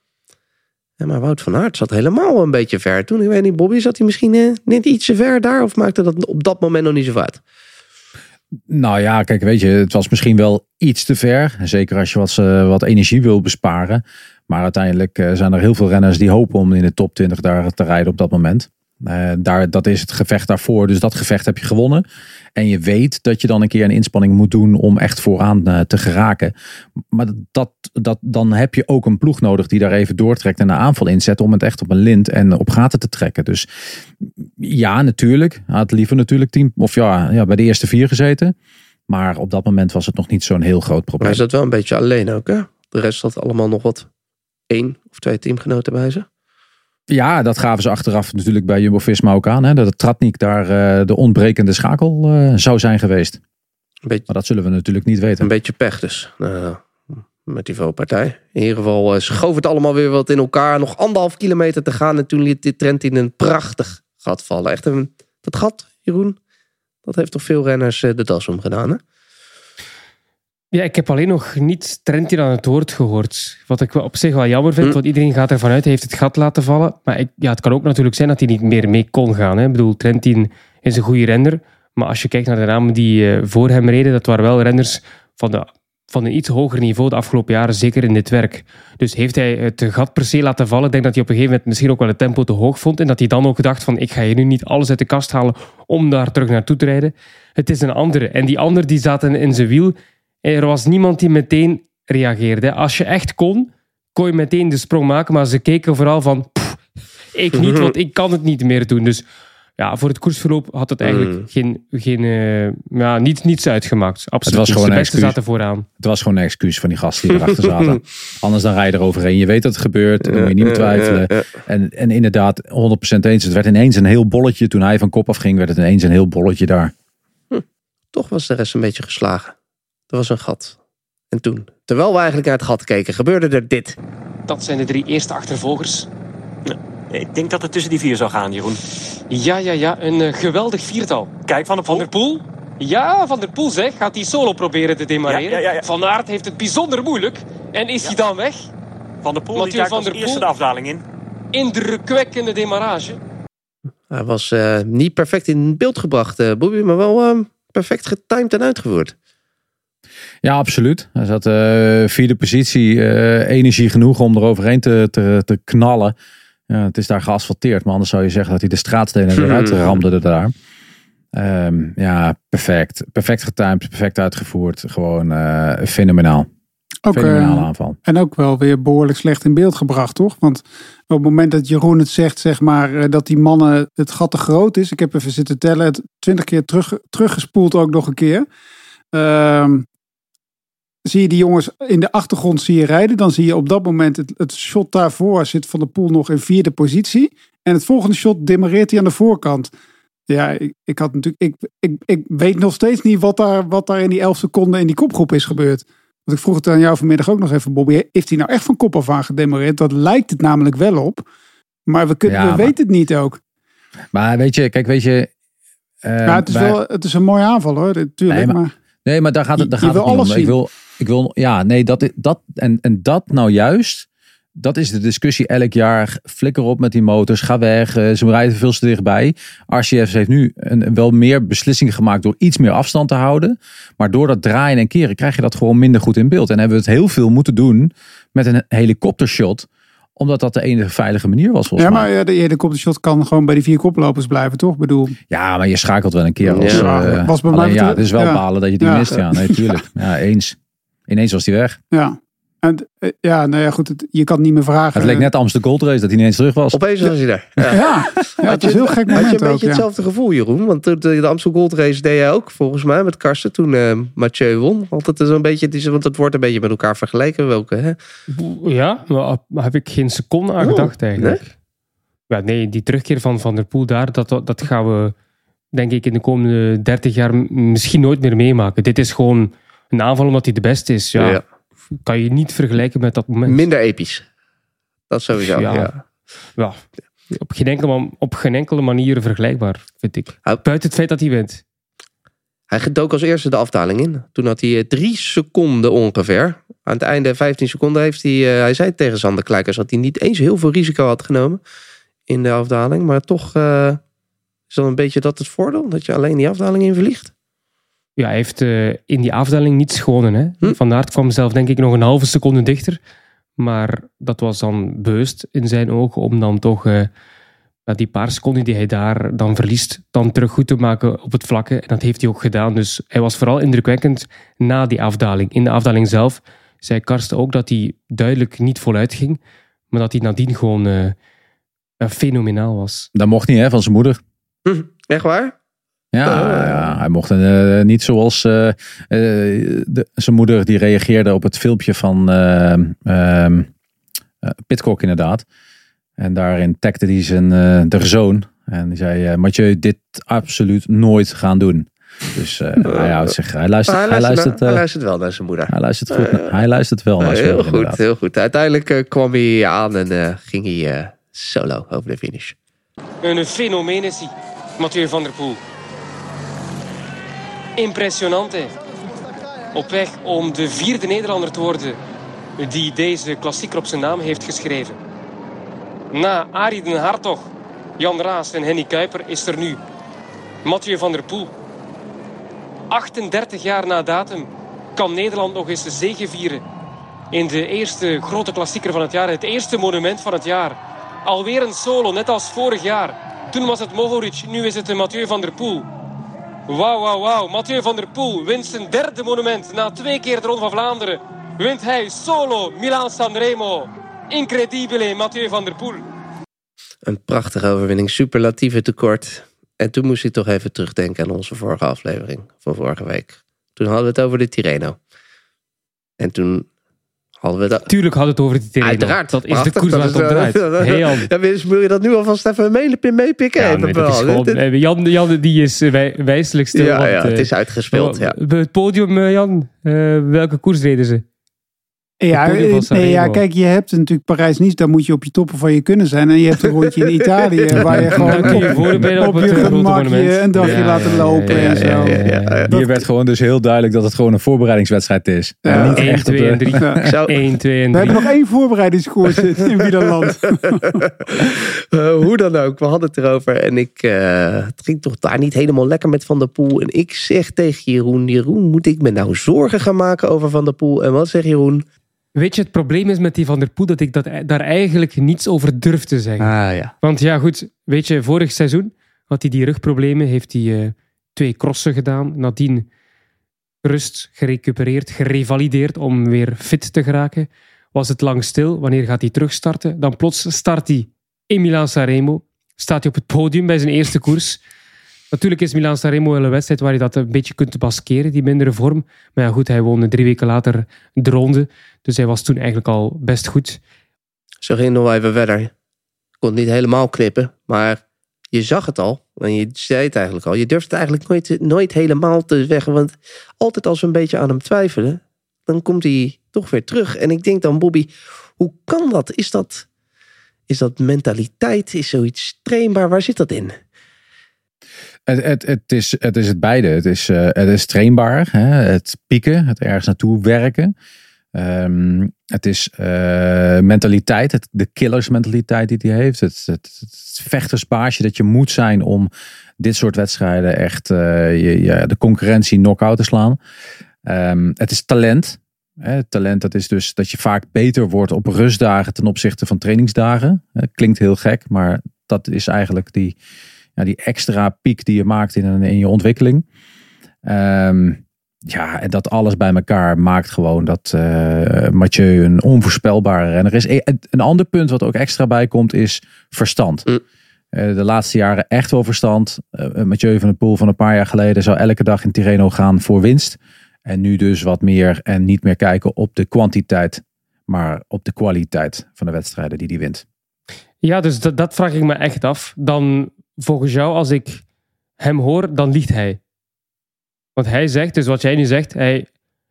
Maar Wout van Aert zat helemaal een beetje ver. Toen, ik weet niet, Bobby, zat hij misschien eh, net iets te ver daar? Of maakte dat op dat moment nog niet zo uit? Nou ja, kijk, weet je, het was misschien wel iets te ver. Zeker als je wat, eh, wat energie wil besparen. Maar uiteindelijk eh, zijn er heel veel renners die hopen om in de top 20 daar te rijden op dat moment. Eh, daar, dat is het gevecht daarvoor. Dus dat gevecht heb je gewonnen. En je weet dat je dan een keer een inspanning moet doen om echt vooraan eh, te geraken. Maar dat, dat, dan heb je ook een ploeg nodig die daar even doortrekt en een aanval inzet om het echt op een lint en op gaten te trekken. Dus ja, natuurlijk. Had liever natuurlijk team, of ja, ja, bij de eerste vier gezeten. Maar op dat moment was het nog niet zo'n heel groot probleem. hij zat wel een beetje alleen ook, hè? De rest had allemaal nog wat één of twee teamgenoten bij ze. Ja, dat gaven ze achteraf natuurlijk bij Jumbo-Visma ook aan. Hè, dat Tratnik daar eh, de ontbrekende schakel eh, zou zijn geweest. Beetje, Maar dat zullen we natuurlijk niet weten. een beetje pech dus. Nou, met die valpartij. In ieder geval, ze schoven het allemaal weer wat in elkaar. Nog anderhalf kilometer te gaan. En toen liet dit trend in een prachtig gat vallen. Echt een, dat gat, Jeroen. Dat heeft toch veel renners de das omgedaan, hè? Ja, ik heb alleen nog niet Trentin aan het woord gehoord. Wat ik op zich wel jammer vind, Hm. want iedereen gaat ervan uit, hij heeft het gat laten vallen. Maar ik, ja, het kan ook natuurlijk zijn dat hij niet meer mee kon gaan. Hè. Ik bedoel, Trentin is een goede renner. Maar als je kijkt naar de namen die eh, voor hem reden, dat waren wel renners van, de, van een iets hoger niveau de afgelopen jaren, zeker in dit werk. Dus heeft hij het gat per se laten vallen. Ik denk dat hij op een gegeven moment misschien ook wel het tempo te hoog vond. En dat hij dan ook dacht van, ik ga hier nu niet alles uit de kast halen om daar terug naartoe te rijden. Het is een andere. En die ander die zaten in zijn wiel. Er was niemand die meteen reageerde. Als je echt kon, kon je meteen de sprong maken. Maar ze keken vooral van, "Pff, ik niet, want ik kan het niet meer doen. Dus ja, voor het koersverloop had het eigenlijk Mm. geen, geen eh, ja, niet, niets uitgemaakt. Absoluut. was niet. gewoon de beste zaten vooraan. Het was gewoon een excuus van die gasten die erachter zaten. Anders dan rij je eroverheen. Je weet dat het gebeurt. Dan moet je niet meer twijfelen. En, en inderdaad, 100% eens. Het werd ineens een heel bolletje. Toen hij van kop af ging, werd het ineens een heel bolletje daar. Toch was de rest een beetje geslagen. Er was een gat. En toen, terwijl we eigenlijk naar het gat keken, gebeurde er dit. Dat zijn de drie eerste achtervolgers. Ik denk dat het tussen die vier zou gaan, Jeroen. Ja, ja, ja. Een eh, geweldig viertal. Kijk, Van der Van Poel. der Poel? Ja, Van der Poel zeg. Gaat hij solo proberen te demareren. Ja, ja, ja, ja. Van Aert heeft het bijzonder moeilijk. En is hij dan weg? Van der Poel Mathieu die duikt van der eerste de afdaling in. Indrukwekkende demarage. Hij was eh, niet perfect in beeld gebracht, eh Bobby, maar wel perfect getimed en uitgevoerd. Ja, absoluut. Hij zat eh vierde positie. eh, energie genoeg om er overheen te, te, te knallen. Ja, het is daar geasfalteerd. Maar anders zou je zeggen dat hij de straatstenen eruit ramde er daar. Ehm, ja, perfect. Perfect getimed. Perfect uitgevoerd. Gewoon eh, fenomenaal. Ook, Fenomenale aanval. En ook wel weer behoorlijk slecht in beeld gebracht, toch? Want op het moment dat Jeroen het zegt, zeg maar, dat die mannen het gat te groot is. Ik heb even zitten tellen, het twintig keer terug, teruggespoeld ook nog een keer. Ehm, zie je die jongens in de achtergrond zie je rijden. Dan zie je op dat moment het, het shot daarvoor zit Van de Poel nog in vierde positie. En het volgende shot demareert hij aan de voorkant. Ja, ik, ik had natuurlijk, ik, ik, ik weet nog steeds niet wat daar, wat daar in die elf seconden in die kopgroep is gebeurd. Want ik vroeg het aan jou vanmiddag ook nog even, Bobby. Heeft hij nou echt van kop af aan gedemareerd? Dat lijkt het namelijk wel op. Maar we, kunnen, Ja, we maar- weten het niet ook. Maar weet je, kijk, weet je. eh, Ja, het, is wij- wel, het is een mooie aanval hoor, natuurlijk. Nee, maar- maar, Nee, maar daar gaat het, daar Je- gaat het niet om. alles Ik wil, ik wil, ja, nee, dat, dat, en, en dat nou juist, dat is de discussie elk jaar. Flikker op met die motors, ga weg, eh, ze rijden veel te dichtbij. RCF heeft nu een, wel meer beslissingen gemaakt door iets meer afstand te houden. Maar door dat draaien en keren krijg je dat gewoon minder goed in beeld. En hebben we het heel veel moeten doen met een helikoptershot, omdat dat de enige veilige manier was volgens ja, mij. maar ja, de helikoptershot kan gewoon bij die vier koplopers blijven, toch? Ik bedoel, Ja, maar je schakelt wel een keer als... Ja, eh, was bij mij alleen ja, het is wel ja. balen dat je die Ja. mist. Ja, nee, tuurlijk. Ja, eens. Ineens was die weg. ja. En, eh, ja, nou ja, goed, het- je kan het niet meer vragen. Het leek net Amsterdam Gold Race dat hij ineens terug was. Opeens was hij daar. Ja. Ja, ja het is heel gek Had je een beetje. Ja. hetzelfde gevoel, Jeroen? Want de, de Amstel Gold Race deed jij ook, volgens mij, met Karsten. Toen eh Mathieu won. Want het is een beetje, het is, want het wordt een beetje met elkaar vergeleken. Welke, hè? Ja, maar heb ik geen seconde aan Oh, gedacht eigenlijk. Ja, nee, die terugkeer van Van der Poel daar, dat, dat gaan we denk ik in de komende 30 jaar misschien nooit meer meemaken. Dit is gewoon een aanval omdat hij de beste is. Ja, Ja. Kan je niet vergelijken met dat moment. Minder episch. Dat sowieso, ja. Ja. Ja, op, geen enkele, op geen enkele manier vergelijkbaar, vind ik. Buiten het feit dat hij wint. Hij gedook als eerste de afdaling in. Toen had hij eh, drie seconden ongeveer. Aan het einde 15 seconden heeft hij... eh, hij zei tegen Sander Kluikers dat hij niet eens heel veel risico had genomen in de afdaling. Maar toch eh, is dan een beetje dat het voordeel. Dat je alleen die afdaling in vliegt. Ja, hij heeft eh, in die afdeling niets gewonnen. Hè? Hm. Van Aert kwam zelf denk ik nog een halve seconde dichter. Maar dat was dan bewust in zijn ogen om dan toch eh, ja, die paar seconden die hij daar dan verliest, dan terug goed te maken op het vlakke. En dat heeft hij ook gedaan. Dus hij was vooral indrukwekkend na die afdaling. In de afdaling zelf zei Karsten ook dat hij duidelijk niet voluit ging, maar dat hij nadien gewoon eh, fenomenaal was. Dat mocht niet hè, van zijn moeder. Hm, echt waar? Ja, Oh. ja, hij mocht eh, niet zoals eh, eh, de, zijn moeder die reageerde op het filmpje van eh ehm, eh, Pitcock inderdaad. En daarin tagde hij zijn eh de zoon. En die zei, eh, Mathieu, dit absoluut nooit gaan doen. Dus eh, hij, houdt zich, hij luistert, hij, luistert, naar- hij eh, luistert wel naar zijn moeder. hij luistert goed. naar- hij luistert wel naar Eh, zijn heel moeder, goed, inderdaad. heel goed. Uiteindelijk eh, kwam hij aan en eh, ging hij eh, solo over de finish. Een fenomeen is hij, Mathieu van der Poel. Impressionant, hè. Op weg om de vierde Nederlander te worden die deze klassieker op zijn naam heeft geschreven. Na Arie den Hartog, Jan Raas en Henny Kuiper is er nu Mathieu van der Poel. 38 jaar na datum kan Nederland nog eens de zege vieren in de eerste grote klassieker van het jaar. Het eerste monument van het jaar. Alweer een solo, net als vorig jaar. Toen was het Mohoric, nu is het Mathieu van der Poel. Wauw, wauw, wauw. Mathieu van der Poel wint zijn derde monument. Na twee keer de Ronde van Vlaanderen wint hij solo Milan Sanremo. Incredibile, Mathieu van der Poel. Een prachtige overwinning, superlatieve tekort. En toen moest ik toch even terugdenken aan onze vorige aflevering van vorige week. Toen hadden we het over de Tirreno. En toen hadden we dat... Tuurlijk had het over die Tirreno. Uiteraard. Dat is de koers waar het om eh, draait. Hey moet je dat nu alvast even meepikken meepikken? Ja, nee, dat is gewoon, eh, Jan, Jan die is eh, wij, wijselijk stil. ja, ja, eh, het is uitgespeeld. Ja. Het podium, eh, Jan, eh, welke koers reden ze? Ja, eh, nee, ja, kijk, je hebt natuurlijk Parijs-Nice, daar moet je op je toppen van je kunnen zijn. En je hebt een rondje in Italië, waar je gewoon Dan kun je op op het je eh, gemakje een dagje Ja, laten ja, lopen ja, en zo. ja, ja, ja. Hier werd gewoon dus heel duidelijk dat het gewoon een voorbereidingswedstrijd is. Ja. En niet 1, echt op 2 en de... 3. Ja. Zo, 1, 2 en We 3. hebben nog één voorbereidingskoers in, in wielerland. Eh, hoe dan ook, we hadden het erover. En ik, eh, het ging toch daar niet helemaal lekker met Van der Poel. En ik zeg tegen Jeroen, Jeroen, moet ik me nou zorgen gaan maken over Van der Poel? En wat zegt Jeroen? Weet je, het probleem is met die Van der Poel dat ik dat, daar eigenlijk niets over durf te zeggen. Ah ja. Want ja, goed, weet je, vorig seizoen had hij die rugproblemen, heeft hij eh, twee crossen gedaan. Nadien rust, gerecupereerd, gerevalideerd om weer fit te geraken. Was het lang stil, wanneer gaat hij terugstarten? Dan plots start hij in Milaan Sanremo. Staat hij op het podium bij zijn eerste koers. Natuurlijk is Milaan Sanremo wel een wedstrijd waar je dat een beetje kunt maskeren, die mindere vorm. Maar ja, goed, hij won drie weken later de ronde. Dus hij was toen eigenlijk al best goed. Zo ging nog even verder. Kon niet helemaal knippen, maar je zag het al. En je zei het eigenlijk al. Je durft het eigenlijk nooit, nooit helemaal te zeggen. Want altijd als we een beetje aan hem twijfelen, dan komt hij toch weer terug. En ik denk dan, Bobby, hoe kan dat? Is dat, is dat mentaliteit? Is zoiets trainbaar? Waar zit dat in? Het, het, is, het is het beide. Het is, eh, het is trainbaar. Hè? Het pieken, het ergens naartoe werken. Ehm, het is eh, mentaliteit, de killersmentaliteit die hij heeft. Het, het, dat je moet zijn om dit soort wedstrijden echt eh, je, de concurrentie knock-out te slaan. Ehm, het is talent. Hè? Talent dat is dus dat je vaak beter wordt op rustdagen ten opzichte van trainingsdagen. Klinkt heel gek, maar dat is eigenlijk die, ja, die extra piek die je maakt in, een, in je ontwikkeling. Ehm, ja, en dat alles bij elkaar maakt gewoon dat eh Mathieu een onvoorspelbare renner is. E- Een ander punt wat ook extra bij komt is verstand. Mm. Eh, de laatste jaren echt wel verstand. Eh, Mathieu van der Poel van een paar jaar geleden zou elke dag in Tirreno gaan voor winst. En nu dus wat meer en niet meer kijken op de kwantiteit, maar op de kwaliteit van de wedstrijden die hij wint. Ja, dus dat, dat vraag ik me echt af. Dan, volgens jou, als ik hem hoor, dan liegt hij. Want hij zegt, dus wat jij nu zegt, hij,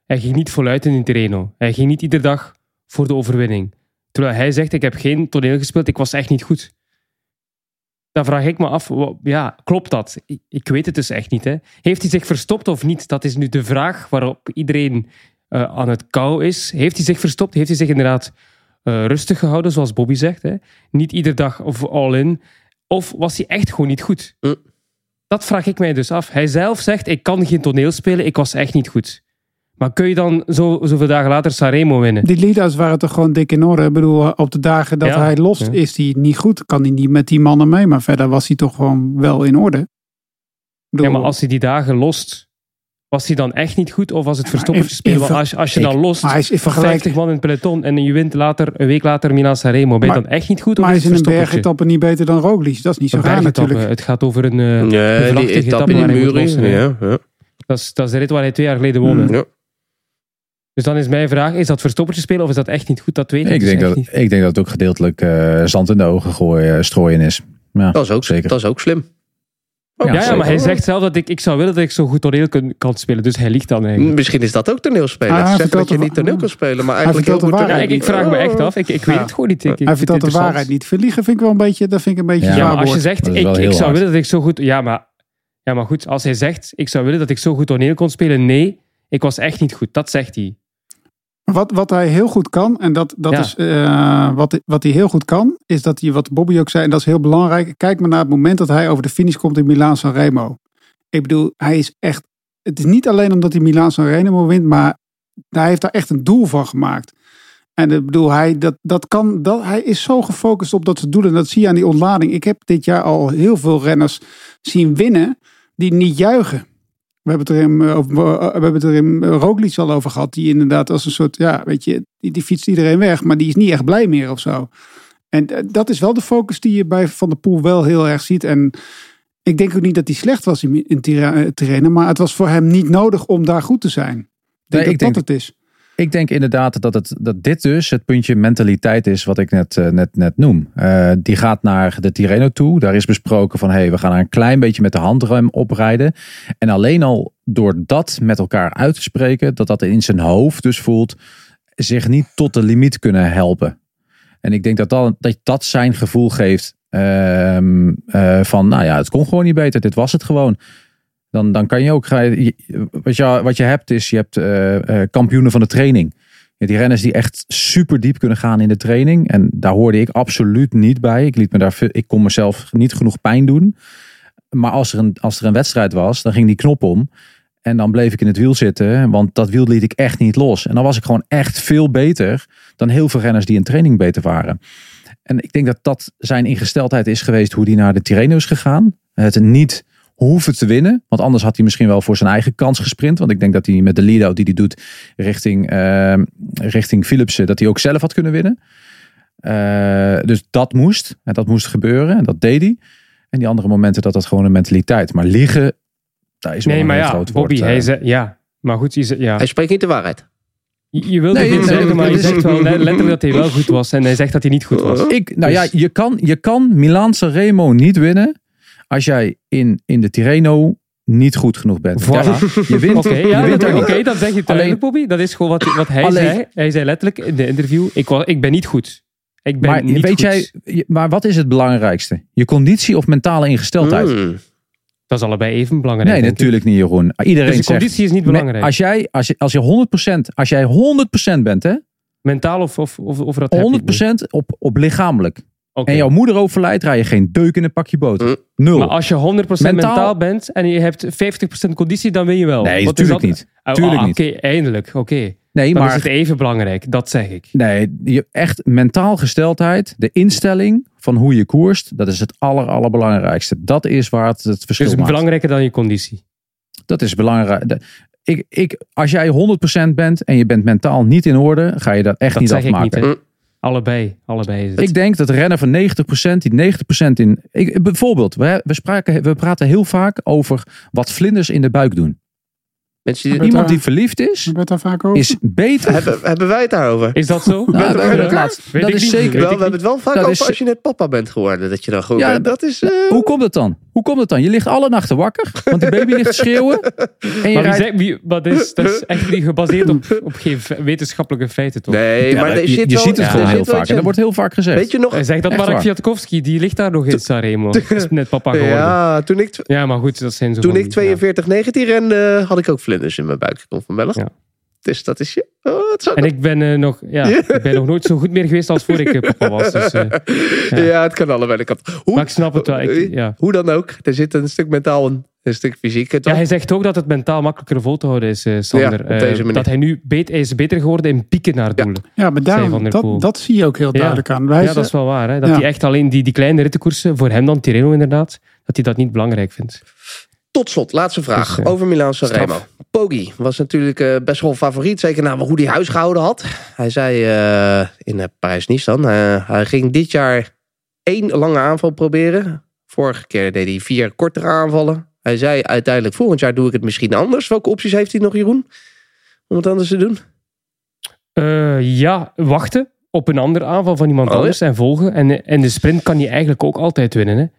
hij ging niet voluit in Tirreno. Hij ging niet iedere dag voor de overwinning. Terwijl hij zegt, ik heb geen toneel gespeeld, ik was echt niet goed. Dan vraag ik me af, ja, klopt dat? Ik, ik weet het dus echt niet. Hè. Heeft hij zich verstopt of niet? Dat is nu de vraag waarop iedereen eh, aan het kou is. Heeft hij zich verstopt? Heeft hij zich inderdaad eh, rustig gehouden, zoals Bobby zegt? Hè? Niet iedere dag of all in. Of was hij echt gewoon niet goed? Mm. Dat vraag ik mij dus af. Hij zelf zegt, ik kan geen toneel spelen, ik was echt niet goed. Maar kun je dan zo, zoveel dagen later Sanremo winnen? Die leaders waren toch gewoon dik in orde. Ik bedoel, op de dagen dat Ja. hij lost, Ja. is hij niet goed. Kan hij niet met die mannen mee. Maar verder was hij toch gewoon wel in orde. Bedoel, Ja, maar als hij die dagen lost, was hij dan echt niet goed? Of was het verstoppertje spelen? als, als je dan lost, maar hij is in van vergelijking. 50 man in het peloton en je wint later, een week later Milan Sanremo, ben je Maar- dan echt niet goed? Maar is is in een bergetappe niet beter dan Roglic. Dat is niet zo Een raar bergetappe. natuurlijk. Het gaat over een, eh Ja, een die vlachtige etappe etappe in lossen. Ja, ja. Dat, is, dat is de rit waar hij twee jaar geleden won. Mm. Ja. Dus dan is mijn vraag, is dat verstoppertje spelen of is dat echt niet goed? Dat weet ik, Ik dus denk, dat, niet. ik denk dat het ook gedeeltelijk eh, zand in de ogen gooien, strooien is. Ja, Dat is ook, zeker. dat is ook slim. Ja, ja, maar hij zegt zelf dat ik, ik zou willen dat ik zo goed toneel kan, kan spelen. Dus hij liegt dan eigenlijk. Misschien is dat ook toneelspelen. Ah, hij Zeggen dat je niet toneel kan spelen, maar eigenlijk heel goed Ja, ik, ik vraag me echt af. Ik, ik weet het gewoon niet. Ik, ik Hij vind vertelt de waarheid niet. Verliegen vind ik wel een beetje, dat vind ik een beetje Ja, zwaar Ja, maar als je zegt, ik, ik zou hard. willen dat ik zo goed... Ja maar, ja, maar goed, als hij zegt, ik zou willen dat ik zo goed toneel kon spelen. Nee, ik was echt niet goed. Dat zegt hij. Wat, wat hij heel goed kan, en dat, dat Ja. is eh, wat, wat hij heel goed kan, is dat hij, wat Bobby ook zei, en dat is heel belangrijk. Kijk maar naar het moment dat hij over de finish komt in Milaan Sanremo. Ik bedoel, hij is echt. Het is niet alleen omdat hij Milaan Sanremo wint, maar hij heeft daar echt een doel van gemaakt. En ik bedoel, hij, dat, dat kan, dat, hij is zo gefocust op dat soort doelen. En dat zie je aan die ontlading. Ik heb dit jaar al heel veel renners zien winnen die niet juichen. We hebben het er in, eh, over- we hebben het er in Roglic al over gehad. Die inderdaad als een soort, ja, weet je, die, die fietst iedereen weg. Maar die is niet echt blij meer of zo. En eh, dat is wel de focus die je bij Van der Poel wel heel erg ziet. En ik denk ook niet dat hij slecht was in, in eh, trainen. Maar het was voor hem niet nodig om daar goed te zijn. Ik denk Nee, dat ik dat het is. Ik denk inderdaad dat, het, dat dit dus het puntje mentaliteit is wat ik net, eh, net, net noem. Eh, die gaat naar de Tirreno toe. Daar is besproken van hey, we gaan een klein beetje met de handrem oprijden. En alleen al door dat met elkaar uit te spreken, dat dat in zijn hoofd dus voelt, zich niet tot de limiet kunnen helpen. En ik denk dat dat, dat, dat zijn gevoel geeft ehm, eh, van, nou ja, het kon gewoon niet beter. Dit was het gewoon. Dan, dan kan je ook, wat, je, wat je hebt is, je hebt eh, eh, kampioenen van de training. Die renners die echt super diep kunnen gaan in de training. En daar hoorde ik absoluut niet bij. Ik, liet me daar, ik kon mezelf niet genoeg pijn doen. Maar als er, een, als er een wedstrijd was, dan ging die knop om. En dan bleef ik in het wiel zitten, want dat wiel liet ik echt niet los. En dan was ik gewoon echt veel beter dan heel veel renners die in training beter waren. En ik denk dat dat zijn ingesteldheid is geweest hoe hij naar de Tirreno is gegaan. Het niet hoeven te winnen, want anders had hij misschien wel voor zijn eigen kans gesprint. Want ik denk dat hij met de lead-out die hij doet richting, eh, richting Philipsen, dat hij ook zelf had kunnen winnen. Eh, dus dat moest. En dat moest gebeuren. En dat deed hij. En die andere momenten dat dat gewoon een mentaliteit. Maar liegen, daar is wel Nee, een maar ja, groot Bobby, woord. hij eh. zei... Ja, maar goed, je, zei- ja. Hij spreekt niet de waarheid. je, wilt Nee, het niet zeggen, maar je zegt wel le- letterlijk dat hij wel goed was. En hij zegt dat hij niet goed was. Ik, nou ja, je kan, je kan Milaan Sanremo niet winnen als jij in, in de Tirreno niet goed genoeg bent. Voilà. Ja, je wint, Oké, ja, je wint dat- dan zeg je het duidelijk, Bobby. Dat is gewoon wat, wat hij Alleen- zei. Hij zei letterlijk in de interview, ik, was, ik ben niet goed. Ik ben Maar niet weet goed. jij, je- maar wat is het belangrijkste? Je conditie of mentale ingesteldheid? Hmm. Dat is allebei even belangrijk. nee, ik. natuurlijk niet, Jeroen. Iedereen Dus de zegt. conditie is niet belangrijk. Als jij, als je, als je 100%, als jij 100% bent, hè? Mentaal of, of, of, of dat heb je 100% op, op lichamelijk. En jouw moeder overlijdt, rij je geen deuk in een pakje boter. Mm. Nul. Maar als je 100% mentaal, Mentaal- bent en je hebt 50% conditie, dan win je wel. nee, is natuurlijk dat? niet. Oh, Tuurlijk ah, niet. Oké, eindelijk. Oké. Nee, Dan maar is het even belangrijk. Dat zeg ik. Nee, je, echt mentaal gesteldheid, de instelling van hoe je koerst, dat is het aller, allerbelangrijkste. Dat is waar het het verschil Dus maakt. belangrijker dan je conditie. Dat is belangrijk. De- Ik, ik, als jij 100% bent en je bent mentaal niet in orde, ga je dat echt Dat niet zeg ik afmaken. niet. Allebei. Allebei. Ik denk dat rennen van 90%, die 90% in. Ik, bijvoorbeeld, we, we, spraken, we praten heel vaak over wat vlinders in de buik doen. Mensen die, Iemand daar- die verliefd is, Hebben we het daar vaak over? is beter. hebben, hebben wij het daarover? Is dat zo? Nou, we laatst- dat ik is niet. zeker. Wel, we hebben het wel vaak Dat over is- als je net papa bent geworden. Dat je dan goed Ja, bent. Dat is... eh, Hoe komt het dan? Hoe komt het dan? Je ligt alle nachten wakker, want die baby ligt te schreeuwen. En je Maar, wie rijdt zegt, wie, maar dat, is, dat is echt niet gebaseerd op, op geen wetenschappelijke feiten, toch? nee, Ja, maar maar je, zit je ziet het er gewoon heel wel vaak. En dat wordt heel vaak gezegd. Weet je nog? Hij zegt dat Mark waar. Kwiatkowski, die ligt daar nog in Sanremo. Is net papa geworden. Ja. Ja, toen ik, tw- maar goed, dat zijn zo toen ik die- 42, 19 rende, had ik ook vlinders in mijn buik. Ik kom van. Ja. Dus dat is je. Oh, En ik ben, eh, nog, ja, ik ben nog nooit zo goed meer geweest als voor ik eh, papa was. Dus, eh, ja. het kan allebei. Hoe, maar ik snap het wel. Ik, ja. hoe dan ook, er zit een stuk mentaal een Een stuk fysiek. Het Ja, hij zegt ook dat het mentaal makkelijker vol te houden is, eh, Sander. Ja, op deze Eh, manier. dat hij nu bet- hij is beter geworden in pieken naar doel. Ja, maar daarom, dat, dat zie je ook heel duidelijk aan. Wij Ja, zijn- dat is wel waar. Hè? Dat Ja. hij echt alleen die, die kleine rittenkoersen, voor hem dan, Tirreno inderdaad, dat hij dat niet belangrijk vindt. Tot slot, laatste vraag Dus, eh, over Milaan Sanremo. Poggi was natuurlijk eh, best wel favoriet, zeker na hoe hij huis gehouden had. Hij zei eh, in uh, Parijs-Nice dan, hij ging dit jaar één lange aanval proberen. Vorige keer deed hij vier kortere aanvallen. Hij zei uiteindelijk, volgend jaar doe ik het misschien anders. Welke opties heeft hij nog, Jeroen? Om het anders te doen? Ja, wachten op een andere aanval van iemand Oh, ja. anders en volgen. En, en de sprint kan hij eigenlijk ook altijd winnen. Hè? Ik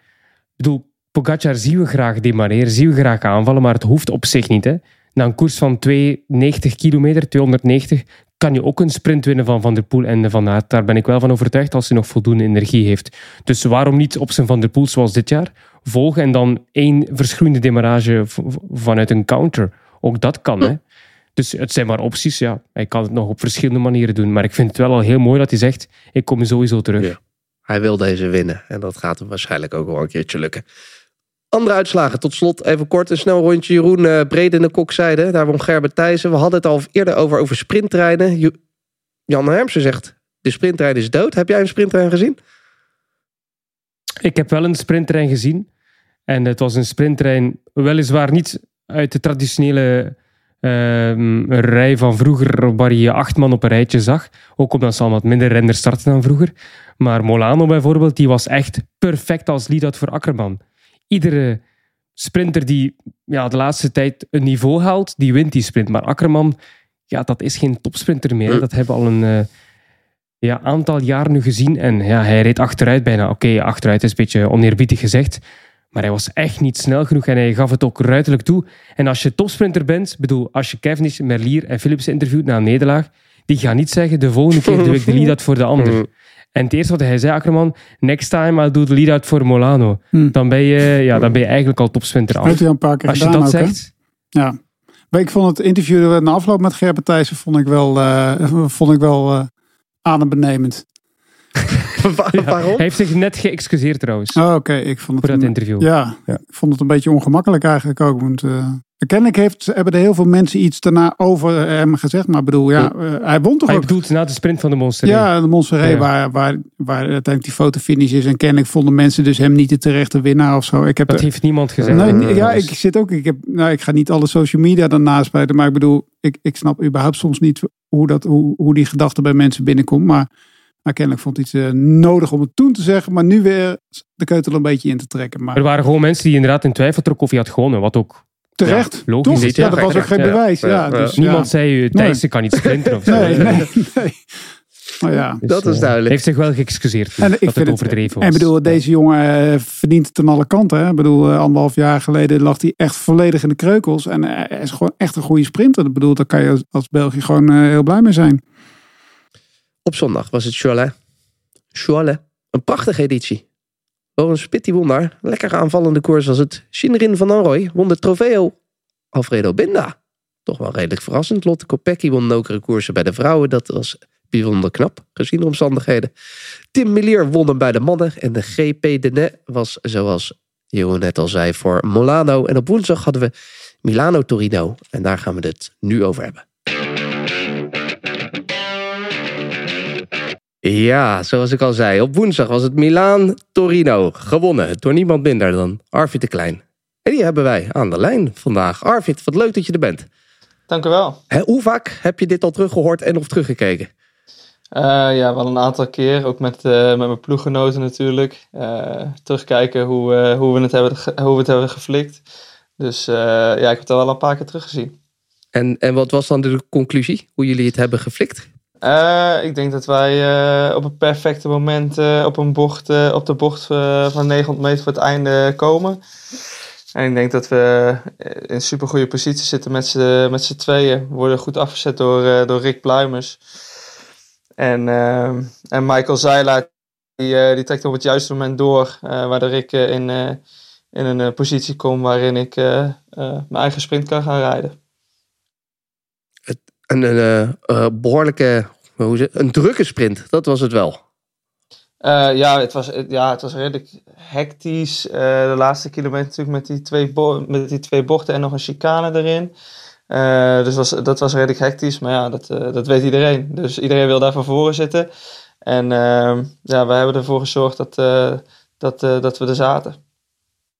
bedoel, Pogacar zien we graag demareren, zien we graag aanvallen, maar het hoeft op zich niet. Hè? Na een koers van 290 kilometer, 290, kan je ook een sprint winnen van Van der Poel en Van Aert. Daar ben ik wel van overtuigd als hij nog voldoende energie heeft. Dus waarom niet op zijn Van der Poel zoals dit jaar volgen en dan één verschroeiende v- vanuit een counter. Ook dat kan, hè. Dus het zijn maar opties, ja. Hij kan het nog op verschillende manieren doen. Maar ik vind het wel al heel mooi dat hij zegt, ik kom sowieso terug. Hij wil deze winnen. En dat gaat hem waarschijnlijk ook wel een keertje lukken. Andere uitslagen. Tot slot even kort een snel rondje. Jeroen uh, Brede en de Kokzijde. Daar won Gerbert Thijssen. We hadden het al eerder over, over sprinttreinen. Jan Hermsen zegt, de sprinttrein is dood. Heb jij een sprinttrein gezien? Ik heb wel een sprinttrein gezien. En het was een sprinttrein, weliswaar niet uit de traditionele ehm, rij van vroeger, waar je acht man op een rijtje zag. Ook omdat ze allemaal wat minder renners starten dan vroeger. Maar Molano bijvoorbeeld, die was echt perfect als lead-out voor Akkerman. Iedere sprinter die ja, de laatste tijd een niveau haalt, die wint die sprint. Maar Akkerman, ja, dat is geen topsprinter meer. Dat hebben we al een eh, ja, aantal jaar nu gezien. En ja, hij reed achteruit bijna. Oké, achteruit is een beetje oneerbiedig gezegd. Maar hij was echt niet snel genoeg en hij gaf het ook ruiterlijk toe. En als je topsprinter bent, bedoel, als je Cavendish, Merlier en Philips interviewt na een nederlaag, die gaan niet zeggen, de volgende keer doe ik de lead-out voor de ander. En het eerste wat hij zei, Akkerman, next time I'll do the lead-out voor Molano. Hm. Dan, ben je, ja, dan ben je eigenlijk al topsprinter af. hij al een paar keer Als je gedaan dat ook, hè? zegt, Ja. Maar ik vond het interview na afloop met Gerbert Thijssen vond ik wel, eh, vond ik wel eh, adembenemend. Waar- ja, Waarom? hij heeft zich net geëxcuseerd trouwens, Oh, Oké, ik vond het voor dat een- interview. Ja, Ja. ik vond het een beetje ongemakkelijk eigenlijk ook. Want uh, kennelijk heeft, hebben er heel veel mensen iets daarna over hem gezegd. Maar ik bedoel, ja, eh, hij won toch Hij ook. bedoelt na de sprint van de Monster. Ja, de Montserrat, Ja. waar, waar, waar uiteindelijk die fotofinish is. En kennelijk vonden mensen dus hem niet de terechte winnaar of zo. Ik heb Dat heeft niemand gezegd. Nee, Ja, nee, ja, ik zit ook. Ik, heb, nou, ik ga niet alle social media daarnaast spijten. Maar ik bedoel, ik, ik snap überhaupt soms niet hoe, dat, hoe, hoe die gedachte bij mensen binnenkomt. Maar, maar kennelijk vond hij het eh, nodig om het toen te zeggen. Maar nu weer de keutel een beetje in te trekken. Maar Er waren gewoon mensen die inderdaad in twijfel trokken of hij had gewonnen. Wat ook terecht. Ja, logisch toch? Ja, ja, dat was ook geen ja. bewijs. Ja, Ja, ja. dus, Niemand zei, Thijssen kan niet sprinten of zo. Nee, nee, nee. Maar ja. Dus, Dat is eh, duidelijk. Hij heeft zich wel geëxcuseerd En ik dat vind het overdreven was. En ik bedoel, deze jongen eh, verdient het aan alle kanten. Hè? Ik bedoel, eh, anderhalf jaar geleden lag hij echt volledig in de kreukels. En hij is gewoon echt een goede sprinter. Ik bedoel, daar kan je als, België gewoon heel blij mee zijn. Op zondag was het Cholet. Cholet. Een prachtige editie. Een spit won daar. Lekker aanvallende koers was het. Shinrin van Anrooy won de trofeo. Alfredo Binda. Toch wel redelijk verrassend. Lotte Kopecky won nokere koersen bij de vrouwen. Dat was bijzonder knap, gezien de omstandigheden. Tim Milier won hem bij de mannen. En de GP de Ne was, zoals Jeroen net al zei, voor Molano. En op woensdag hadden we Milano-Torino. En daar gaan we het nu over hebben. Ja, zoals ik al zei, op woensdag was het Milaan-Torino. Gewonnen door niemand minder dan Arvid de Klein. En die hebben wij aan de lijn vandaag. Arvid, wat leuk dat je er bent. Dank u wel. Hè, hoe vaak heb je dit al teruggehoord en of teruggekeken? Eh, ja, wel een aantal keer. Ook met, eh, met mijn ploeggenoten natuurlijk. Eh, terugkijken hoe, hoe, we het hebben, hoe we het hebben geflikt. Dus ja, ik heb het al wel een paar keer teruggezien. En, en wat was dan de conclusie? Hoe jullie het hebben geflikt? Eh, ik denk dat wij eh, op het perfecte moment eh, op, een bocht, op de bocht van 900 meter voor het einde komen. En ik denk dat we in een super goede positie zitten met z'n met tweeën. We worden goed afgezet door, door Rick Pluimers. En, en Michael Zeilaert, die, die trekt op het juiste moment door. waardoor ik in, in een positie kom waarin ik mijn eigen sprint kan gaan rijden. Een, een eh, eh, behoorlijke, hoe zeg, een drukke sprint, dat was het wel. Uh, ja, het was, ja, het was redelijk hectisch. Uh, de laatste kilometer natuurlijk met die, twee met die twee bochten en nog een chicane erin. Uh, dus was, dat was redelijk hectisch. Maar ja, dat, dat weet iedereen. Dus iedereen wil daar van voren zitten. En ehm, ja, wij hebben ervoor gezorgd dat, dat, dat we er zaten.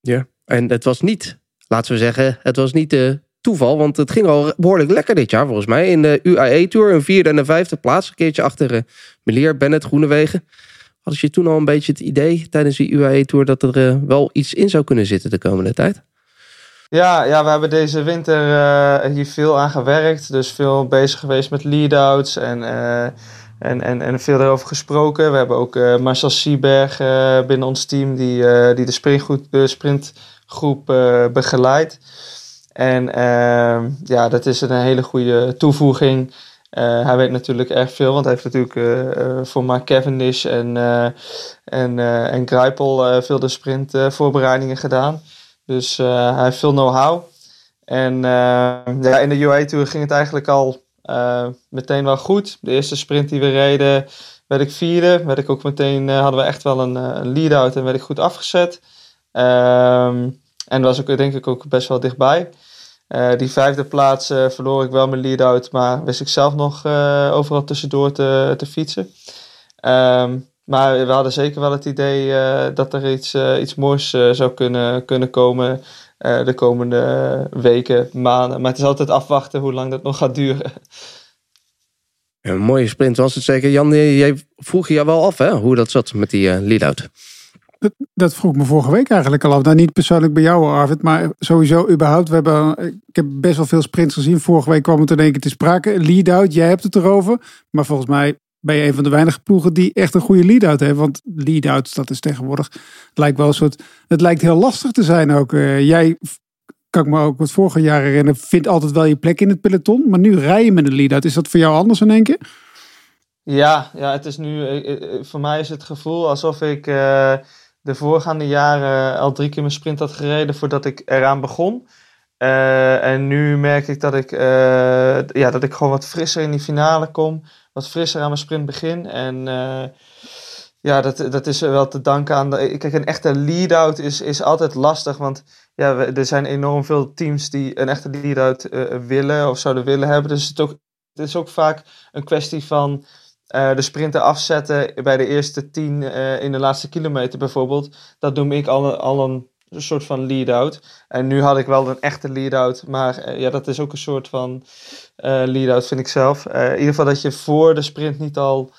Ja, en het was niet, laten we zeggen, het was niet de toeval. Want het ging al behoorlijk lekker dit jaar volgens mij. In de UAE Tour een vierde en een vijfde plaats. Een keertje achter uh, Melier, Bennett, Groenewegen. Had je toen al een beetje het idee tijdens die UAE Tour dat er uh, wel iets in zou kunnen zitten de komende tijd? Ja, ja we hebben deze winter uh, hier veel aan gewerkt. Dus veel bezig geweest met lead-outs en, en, en, en veel erover gesproken. We hebben ook Marcel Sieberg binnen ons team die, die de sprintgroep, sprintgroep begeleidt. En ehm, ja, dat is een hele goede toevoeging. Uh, hij weet natuurlijk erg veel, want hij heeft natuurlijk uh, voor Mark Cavendish en, en, en veel de sprintvoorbereidingen gedaan. Dus hij heeft veel know-how. En ja, in de UAE Tour ging het eigenlijk al meteen wel goed. De eerste sprint die we reden, werd ik vierde. Werd ik ook meteen, hadden we echt wel een, een lead-out en werd ik goed afgezet. Ehm, en was ook denk ik ook best wel dichtbij. Uh, die vijfde plaats uh, verloor ik wel mijn lead-out, maar wist ik zelf nog uh, overal tussendoor te, te fietsen. Um, maar we hadden zeker wel het idee dat er iets, iets moois zou kunnen, kunnen komen de komende weken, maanden. Maar het is altijd afwachten hoe lang dat nog gaat duren. Een mooie sprint was het zeker. Jan, jij vroeg je wel af hè, hoe dat zat met die lead-out. Dat, dat, vroeg me vorige week eigenlijk al af. Nou, niet persoonlijk bij jou, Arvid, maar sowieso überhaupt. We hebben, ik heb best wel veel sprints gezien. Vorige week kwam het in één keer te sprake. Lead-out, jij hebt het erover. Maar volgens mij ben je een van de weinige ploegen die echt een goede lead-out heeft. Want lead-out, dat is tegenwoordig, lijkt wel een soort... Het lijkt heel lastig te zijn ook. Uh, jij, kan ik me ook wat vorige jaren herinneren, vindt altijd wel je plek in het peloton. Maar nu rij je met een lead-out. Is dat voor jou anders in één keer? Ja, ja, het is nu... Eh, eh, voor mij is het gevoel alsof ik... de voorgaande jaren al drie keer mijn sprint had gereden voordat ik eraan begon. Uh, en nu merk ik dat ik, uh, ja, dat ik gewoon wat frisser in die finale kom. Wat frisser aan mijn sprint begin. En uh, ja, dat, dat is wel te danken aan... De, kijk, een echte lead-out is, is altijd lastig. Want ja, er zijn enorm veel teams die een echte lead-out willen of zouden willen hebben. Dus het, het is ook vaak een kwestie van uh, de sprinten afzetten bij de eerste tien uh, in de laatste kilometer bijvoorbeeld. Dat noem ik al, een, soort van lead-out. En nu had ik wel een echte lead-out. Maar uh, ja, dat is ook een soort van lead-out vind ik zelf. in ieder geval dat je voor de sprint niet al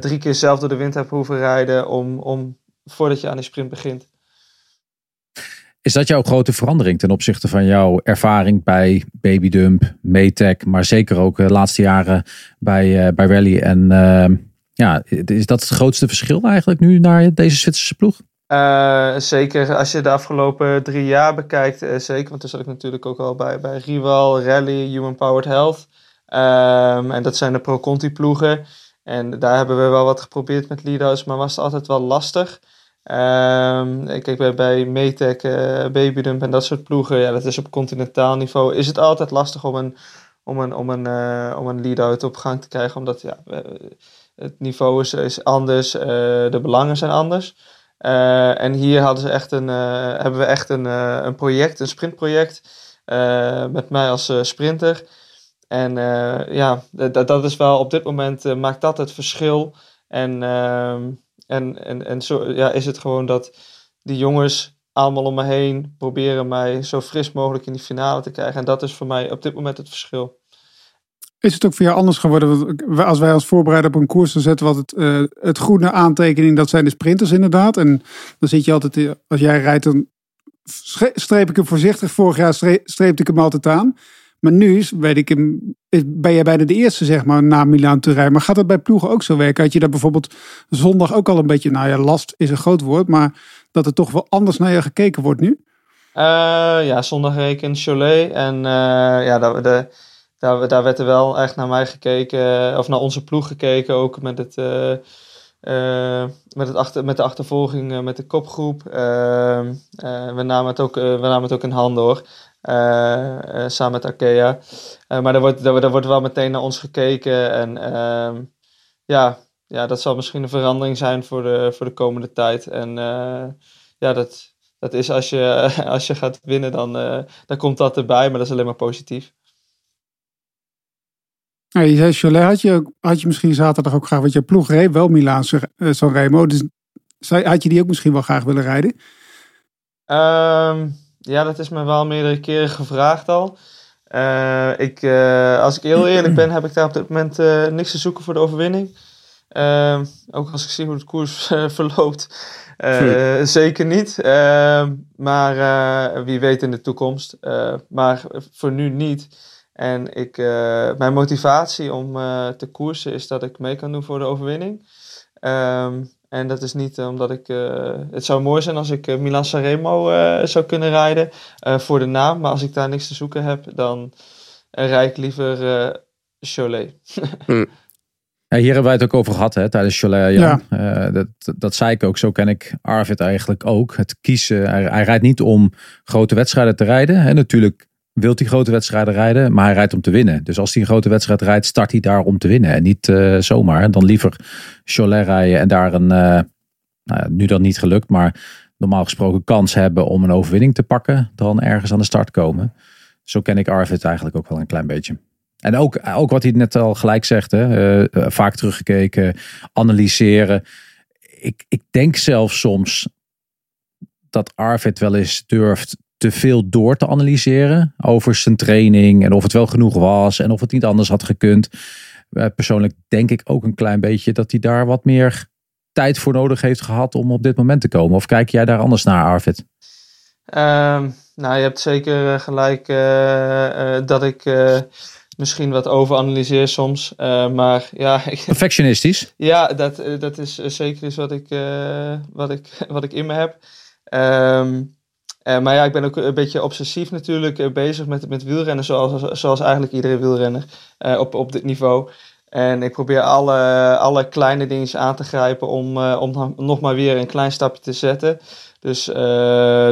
drie keer zelf door de wind hebt hoeven rijden. Om, om, voordat je aan die sprint begint. Is dat jouw grote verandering ten opzichte van jouw ervaring bij Babydump, Maytech, maar zeker ook de laatste jaren bij, uh, bij Rally? En uh, ja, is dat het grootste verschil eigenlijk nu naar deze Zwitserse ploeg? Uh, zeker als je de afgelopen drie jaar bekijkt, zeker. Want toen zat ik natuurlijk ook al bij, bij Rival, Rally, Human Powered Health. Um, en dat zijn de Pro-Conti ploegen. En daar hebben we wel wat geprobeerd met leaders, maar was het altijd wel lastig. Um, kijk, bij, bij Metec, uh, Babydump en dat soort ploegen, ja, dat is op continentaal niveau, is het altijd lastig om een, om een, om een, uh, om een lead-out op gang te krijgen, omdat ja, het niveau is, is anders, de belangen zijn anders. en hier hadden ze echt een, hebben we echt een, een project, een sprintproject, met mij als sprinter. En ja, dat, dat is wel op dit moment maakt dat het verschil. En ehm, en, en, en zo ja, is het gewoon dat die jongens allemaal om me heen proberen mij zo fris mogelijk in die finale te krijgen. En dat is voor mij op dit moment het verschil. Is het ook voor jou anders geworden? Als wij als voorbereider op een koers zetten wat het, uh, het groene aantekening, dat zijn de sprinters inderdaad. En dan zit je altijd, als jij rijdt, dan streep ik hem voorzichtig. Vorig jaar streepte ik hem altijd aan. Maar nu weet ik, ben jij bijna de eerste zeg maar na Milaan te. Maar gaat dat bij ploegen ook zo werken? Had je daar bijvoorbeeld zondag ook al een beetje, nou ja, last is een groot woord, maar dat er toch wel anders naar je gekeken wordt nu? Uh, ja, zondag reken Cholet en uh, ja, daar, de, daar, werd er wel echt naar mij gekeken, of naar onze ploeg gekeken, ook met het... Uh, met, het achter, met de achtervolging met de kopgroep. Uh, we, namen het ook, we namen het ook in handen hoor. Uh, samen met Arkea. Uh, maar er wordt, er, er, wordt wel meteen naar ons gekeken. En ehm, ja, ja, dat zal misschien een verandering zijn voor de, voor de komende tijd. En eh, ja, dat, dat is als je, als je gaat winnen, dan, eh, dan komt dat erbij. Maar dat is alleen maar positief. Ja, je zei Cholet, had je, had je misschien zaterdag ook graag, want je ploeg reed wel Milaan Sanremo. Dus had je die ook misschien wel graag willen rijden? Ehm, ja, dat is me wel meerdere keren gevraagd al. Eh, ik, eh, als ik heel eerlijk ben, heb ik daar op dit moment eh, niks te zoeken voor de overwinning. Ehm, ook als ik zie hoe de koers verloopt, eh, zeker niet. Ehm, maar wie weet in de toekomst. Maar voor nu niet. En ik, mijn motivatie om te koersen is dat ik mee kan doen voor de overwinning. Ehm, en dat is niet eh, omdat ik. eh, het zou mooi zijn als ik uh, Milan Sanremo eh, zou kunnen rijden eh, voor de naam. Maar als ik daar niks te zoeken heb, dan uh, rijd ik liever eh Cholet. Ja, hier hebben wij het ook over gehad hè, tijdens Cholet. Jan. Uh, dat, dat zei ik ook. Zo ken ik Arvid eigenlijk ook. Het kiezen. Hij, hij rijdt niet om grote wedstrijden te rijden. Hè. Natuurlijk wil hij grote wedstrijden rijden, maar hij rijdt om te winnen. Dus als hij een grote wedstrijd rijdt, start hij daar om te winnen. En niet uh, zomaar. Dan liever Cholet rijden en daar een, uh, nou, nu dan niet gelukt, maar normaal gesproken kans hebben om een overwinning te pakken, dan ergens aan de start komen. Zo ken ik Arvid eigenlijk ook wel een klein beetje. En ook, ook wat hij net al gelijk zegt, hè, uh, vaak teruggekeken, analyseren. Ik, ik denk zelfs soms dat Arvid wel eens durft te veel door te analyseren over zijn training en of het wel genoeg was en of het niet anders had gekund. Uh, persoonlijk denk ik ook een klein beetje dat hij daar wat meer tijd voor nodig heeft gehad om op dit moment te komen. Of kijk jij daar anders naar, Arvid? Um, nou, je hebt zeker gelijk uh, dat ik misschien wat overanalyseer soms. Uh, maar ja. Perfectionistisch? ja, dat, dat is zeker iets wat ik, uh, wat ik, wat ik in me heb. Um, uh, maar ja, ik ben ook een beetje obsessief natuurlijk uh, bezig met, met wielrennen, zoals, zoals eigenlijk iedere wielrenner uh, op, op dit niveau. En ik probeer alle, alle kleine dingen aan te grijpen om, om nog maar weer een klein stapje te zetten. Dus,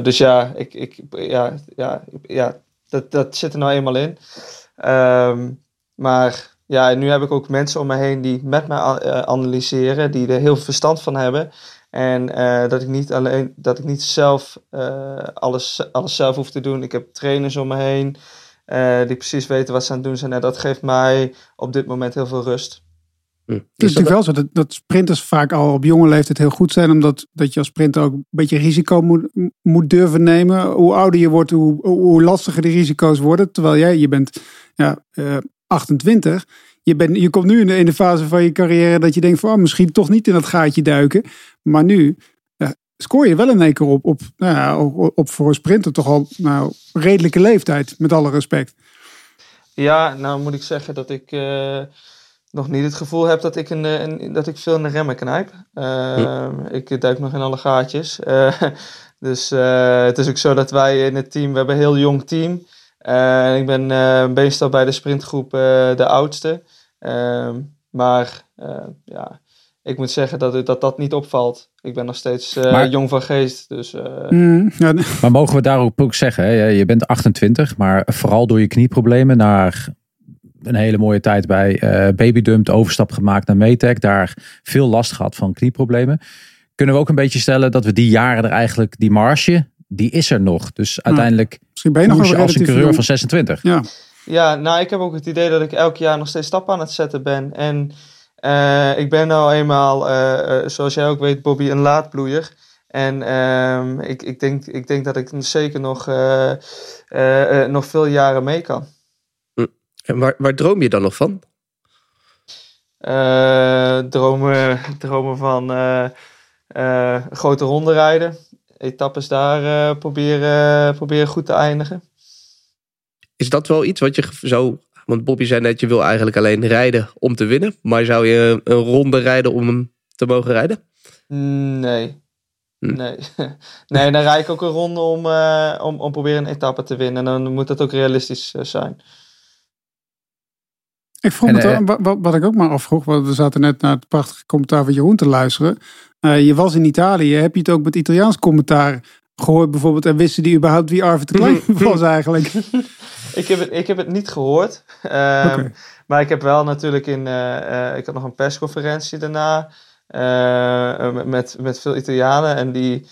dus ja, ik, ik, ja, ja, ja dat, dat zit er nou eenmaal in. Um, maar ja, nu heb ik ook mensen om me heen die met mij analyseren, die er heel veel verstand van hebben. En uh, dat ik niet alleen dat ik niet zelf uh, alles, alles zelf hoef te doen. Ik heb trainers om me heen uh, die precies weten wat ze aan het doen zijn. En dat geeft mij op dit moment heel veel rust. Hm. Het is natuurlijk wel zo dat, dat sprinters vaak al op jonge leeftijd heel goed zijn. Omdat dat je als sprinter ook een beetje risico moet, moet durven nemen. Hoe ouder je wordt, hoe, hoe lastiger die risico's worden. Terwijl jij, je bent ja, 28 je, bent, je komt nu in de, in de fase van je carrière dat je denkt van oh, misschien toch niet in dat gaatje duiken. Maar nu ja, scoor je wel in één keer op, op, nou op, op voor een sprinter toch al nou, redelijke leeftijd, met alle respect. Ja, nou moet ik zeggen dat ik uh, nog niet het gevoel heb dat ik, een, een dat ik veel in de remmen knijp. Uh, hm. Ik duik nog in alle gaatjes. Uh, dus het is ook zo dat wij in het team, we hebben een heel jong team. Uh, ik ben uh, meestal bij de sprintgroep uh, de oudste. Ehm, maar ja, ik moet zeggen dat, dat dat niet opvalt. Ik ben nog steeds maar, jong van geest. Dus, mm, ja. Maar mogen we daarop ook zeggen, hè? je bent 28, maar vooral door je knieproblemen naar een hele mooie tijd bij Babydump, de overstap gemaakt naar Metec. Daar veel last gehad van knieproblemen. Kunnen we ook een beetje stellen dat we die jaren er eigenlijk, die marge, die is er nog. Dus uiteindelijk Misschien ben je nog je als een coureur van 26. Ja. Ja, nou, ik heb ook het idee dat ik elk jaar nog steeds stappen aan het zetten ben. En uh, ik ben nou eenmaal, uh, uh, zoals jij ook weet, Bobby, een laadbloeier. En ehm, ik, ik, denk, ik denk dat ik zeker nog, eh, nog veel jaren mee kan. En waar, waar droom je dan nog van? Eh, dromen, dromen van eh, grote ronde rijden. Etappes daar proberen, proberen goed te eindigen. Is dat wel iets wat je zo. Want Bobby zei net, je wil eigenlijk alleen rijden om te winnen. Maar zou je een ronde rijden om hem te mogen rijden? Nee. Hm. Nee. nee, dan rijd ik ook een ronde om, uh, om, om proberen een etappe te winnen. En dan moet dat ook realistisch uh, zijn. Ik vroeg En, me eh, wat, wat ik ook maar afvroeg, want we zaten net naar het prachtige commentaar van Jeroen te luisteren. Eh, je was in Italië, heb je het ook met Italiaans commentaar gehoord bijvoorbeeld? En wisten die überhaupt wie Arvid de Klein was eigenlijk? ik, heb het, ik heb het niet gehoord. Ehm. Maar ik heb wel natuurlijk in... eh, eh, ik had nog een persconferentie daarna. met, met veel Italianen. En die...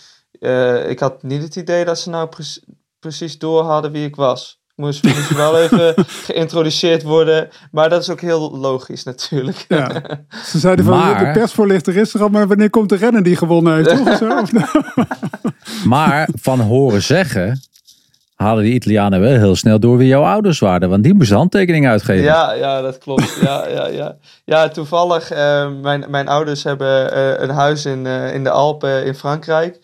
ik had niet het idee dat ze nou pre- precies door hadden wie ik was. Moest, moest wel even geïntroduceerd worden. Maar dat is ook heel logisch natuurlijk. Ja. Ze zeiden van, Maar- de persvoorlichter is er al, maar wanneer komt de renner die gewonnen heeft? Toch? Of zo? Of nou? Maar van horen zeggen halen die Italianen wel heel snel door wie jouw ouders waren. Want die moesten handtekening uitgeven. Ja, ja, dat klopt. Ja, ja, ja. ja toevallig, eh, mijn, mijn ouders hebben eh, een huis in, eh, in de Alpen in Frankrijk.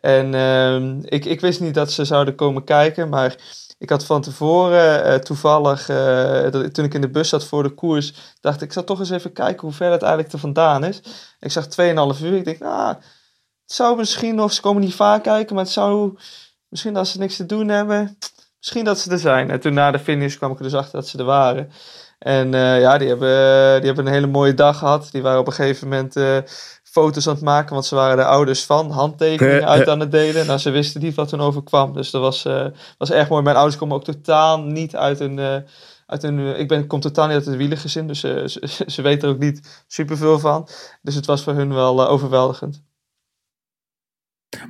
En ehm, ik, ik wist niet dat ze zouden komen kijken, maar ik had van tevoren eh, toevallig, eh, toen ik in de bus zat voor de koers, dacht ik, ik zal toch eens even kijken hoe ver dat eigenlijk er vandaan is. Ik zag 2,5 uur. Ik denk, nou, het zou misschien nog, ze komen niet vaak kijken, maar het zou misschien als ze niks te doen hebben, misschien dat ze er zijn. En toen na de finish kwam ik er dus achter dat ze er waren. En eh, ja, die hebben, die hebben een hele mooie dag gehad. Die waren op een gegeven moment foto's aan het maken, want ze waren de ouders van, handtekeningen uit aan het delen. Nou, ze wisten niet wat toen overkwam. Dus dat was, eh, was erg mooi. Mijn ouders komen ook totaal niet uit een... eh, uit een eh, ik ben, kom totaal niet uit een wielergezin, dus eh, ze, ze weten er ook niet superveel van. Dus het was voor hun wel eh, overweldigend.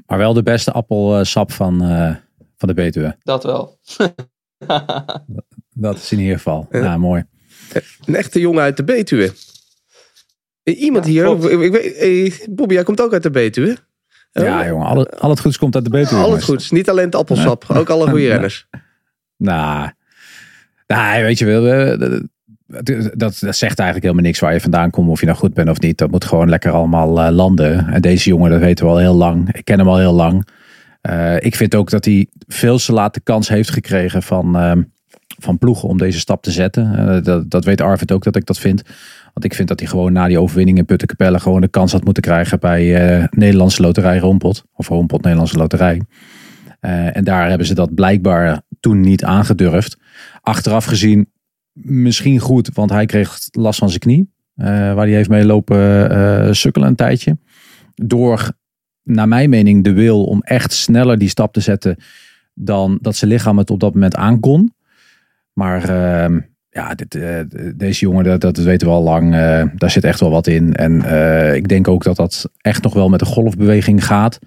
Maar wel de beste appelsap van, eh, van de Betuwe. Dat wel. Dat is in ieder geval. Ja. Ja, mooi. Een echte jongen uit de Betuwe. Iemand Ja, hier, ik, ik weet, Bobby, jij komt ook uit de Betuwe. Ja, jongen. Al, het- al het goeds komt uit de Betuwe. Al het goeds, niet alleen het appelsap, ook alle goede renners. Nou, nou, weet je wel, eh, dat, dat, dat zegt eigenlijk helemaal niks waar je vandaan komt, of je nou goed bent of niet. Dat moet gewoon lekker allemaal eh, landen. En deze jongen, dat weten we al heel lang. Ik ken hem al heel lang. Eh, ik vind ook dat hij veel te laat de kans heeft gekregen van, ehm, van ploegen om deze stap te zetten. Eh, dat, dat weet Arvid ook dat ik dat vind. Want ik vind dat hij gewoon na die overwinning in Puttenkapelle gewoon de kans had moeten krijgen bij eh, Nederlandse Loterij Rompot. Of Rompot Nederlandse Loterij. Eh, en daar hebben ze dat blijkbaar toen niet aangedurfd. Achteraf gezien misschien goed, want hij kreeg last van zijn knie. eh, waar hij heeft mee lopen sukkelen een tijdje. Door, naar mijn mening, de wil om echt sneller die stap te zetten dan dat zijn lichaam het op dat moment aankon. Maar ehm, ja, eh, deze jongen, dat, dat weten we al lang. eh, daar zit echt wel wat in. En eh, ik denk ook dat dat echt nog wel met de golfbeweging gaat.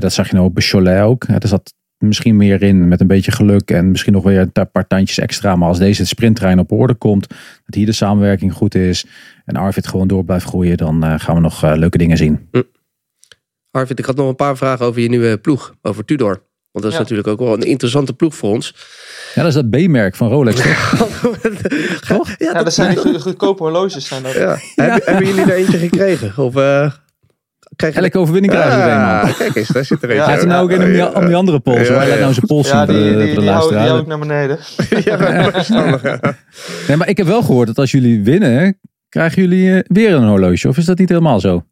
Dat zag je nou ook bij Cholet ook. Er zat misschien meer in met een beetje geluk en misschien nog weer een paar tandjes extra. Maar als deze sprinttrein op orde komt, dat hier de samenwerking goed is en Arvid gewoon door blijft groeien, dan gaan we nog leuke dingen zien. Arvid, ik had nog een paar vragen over je nieuwe ploeg, over Tudor. Want dat is Ja. natuurlijk ook wel een interessante ploeg voor ons. Ja, dat is dat B-merk van Rolex. toch? Ja, Ja, dat zijn die goed- goedkope horloges. Zijn dat. Ja. Hebben, hebben jullie er eentje gekregen? Of eh krijg je Elke overwinning krijgen er een, man. Ah, Kijk eens, daar zit er eentje. Ja, Hij heeft er nou ook in om die, om die andere pols. Ja, laat ja. nou zijn pols Ja, die, de, die, de die, hou, die hou ik naar beneden. Ja, verstandig, ja. Nee, maar ik heb wel gehoord dat als jullie winnen, krijgen jullie eh, weer een horloge. Of is dat niet helemaal zo?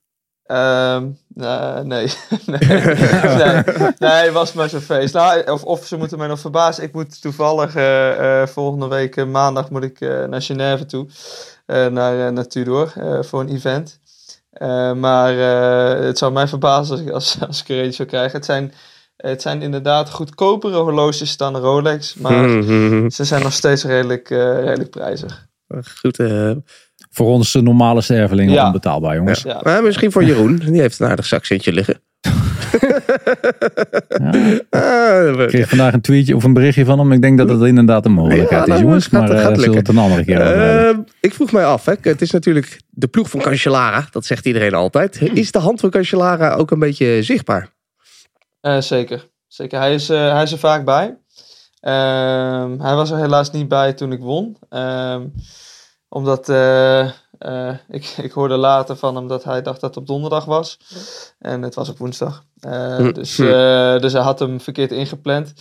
Ehm, nee, nee. nee. nee. Nee, was maar zo'n feest. Nou, of, of ze moeten mij nog verbazen. Ik moet toevallig eh, eh, volgende week eh, maandag moet ik naar Genève toe. naar, naar Tudor voor een event. Maar het zou mij verbazen als ik, als, ik er eentje zou krijgen. Het zijn, het zijn inderdaad goedkopere horloges dan een Rolex. Maar ze zijn nog steeds redelijk, redelijk prijzig. Goed. Voor ons normale stervelingen Ja. onbetaalbaar, jongens. Ja. maar misschien voor Jeroen. Die heeft een aardig zakcentje liggen. Ja. Ah, Ik kreeg vandaag een tweetje of een berichtje van hem. Ik denk dat dat inderdaad een mogelijkheid Ja, is, nou, jongens. gaat- Maar gaat eh zullen we lukken. het een andere keer. Eh, ik vroeg mij af, hè. het is natuurlijk de ploeg van Cancellara. Dat zegt iedereen altijd. Is de hand van Cancellara ook een beetje zichtbaar? Eh, zeker. zeker. Hij, is, eh, hij is er vaak bij. Ehm, hij was er helaas niet bij toen ik won. Omdat eh, eh, ik, ik hoorde later van hem dat hij dacht dat het op donderdag was. En het was op woensdag. Eh, Hm. dus, eh, dus hij had hem verkeerd ingepland.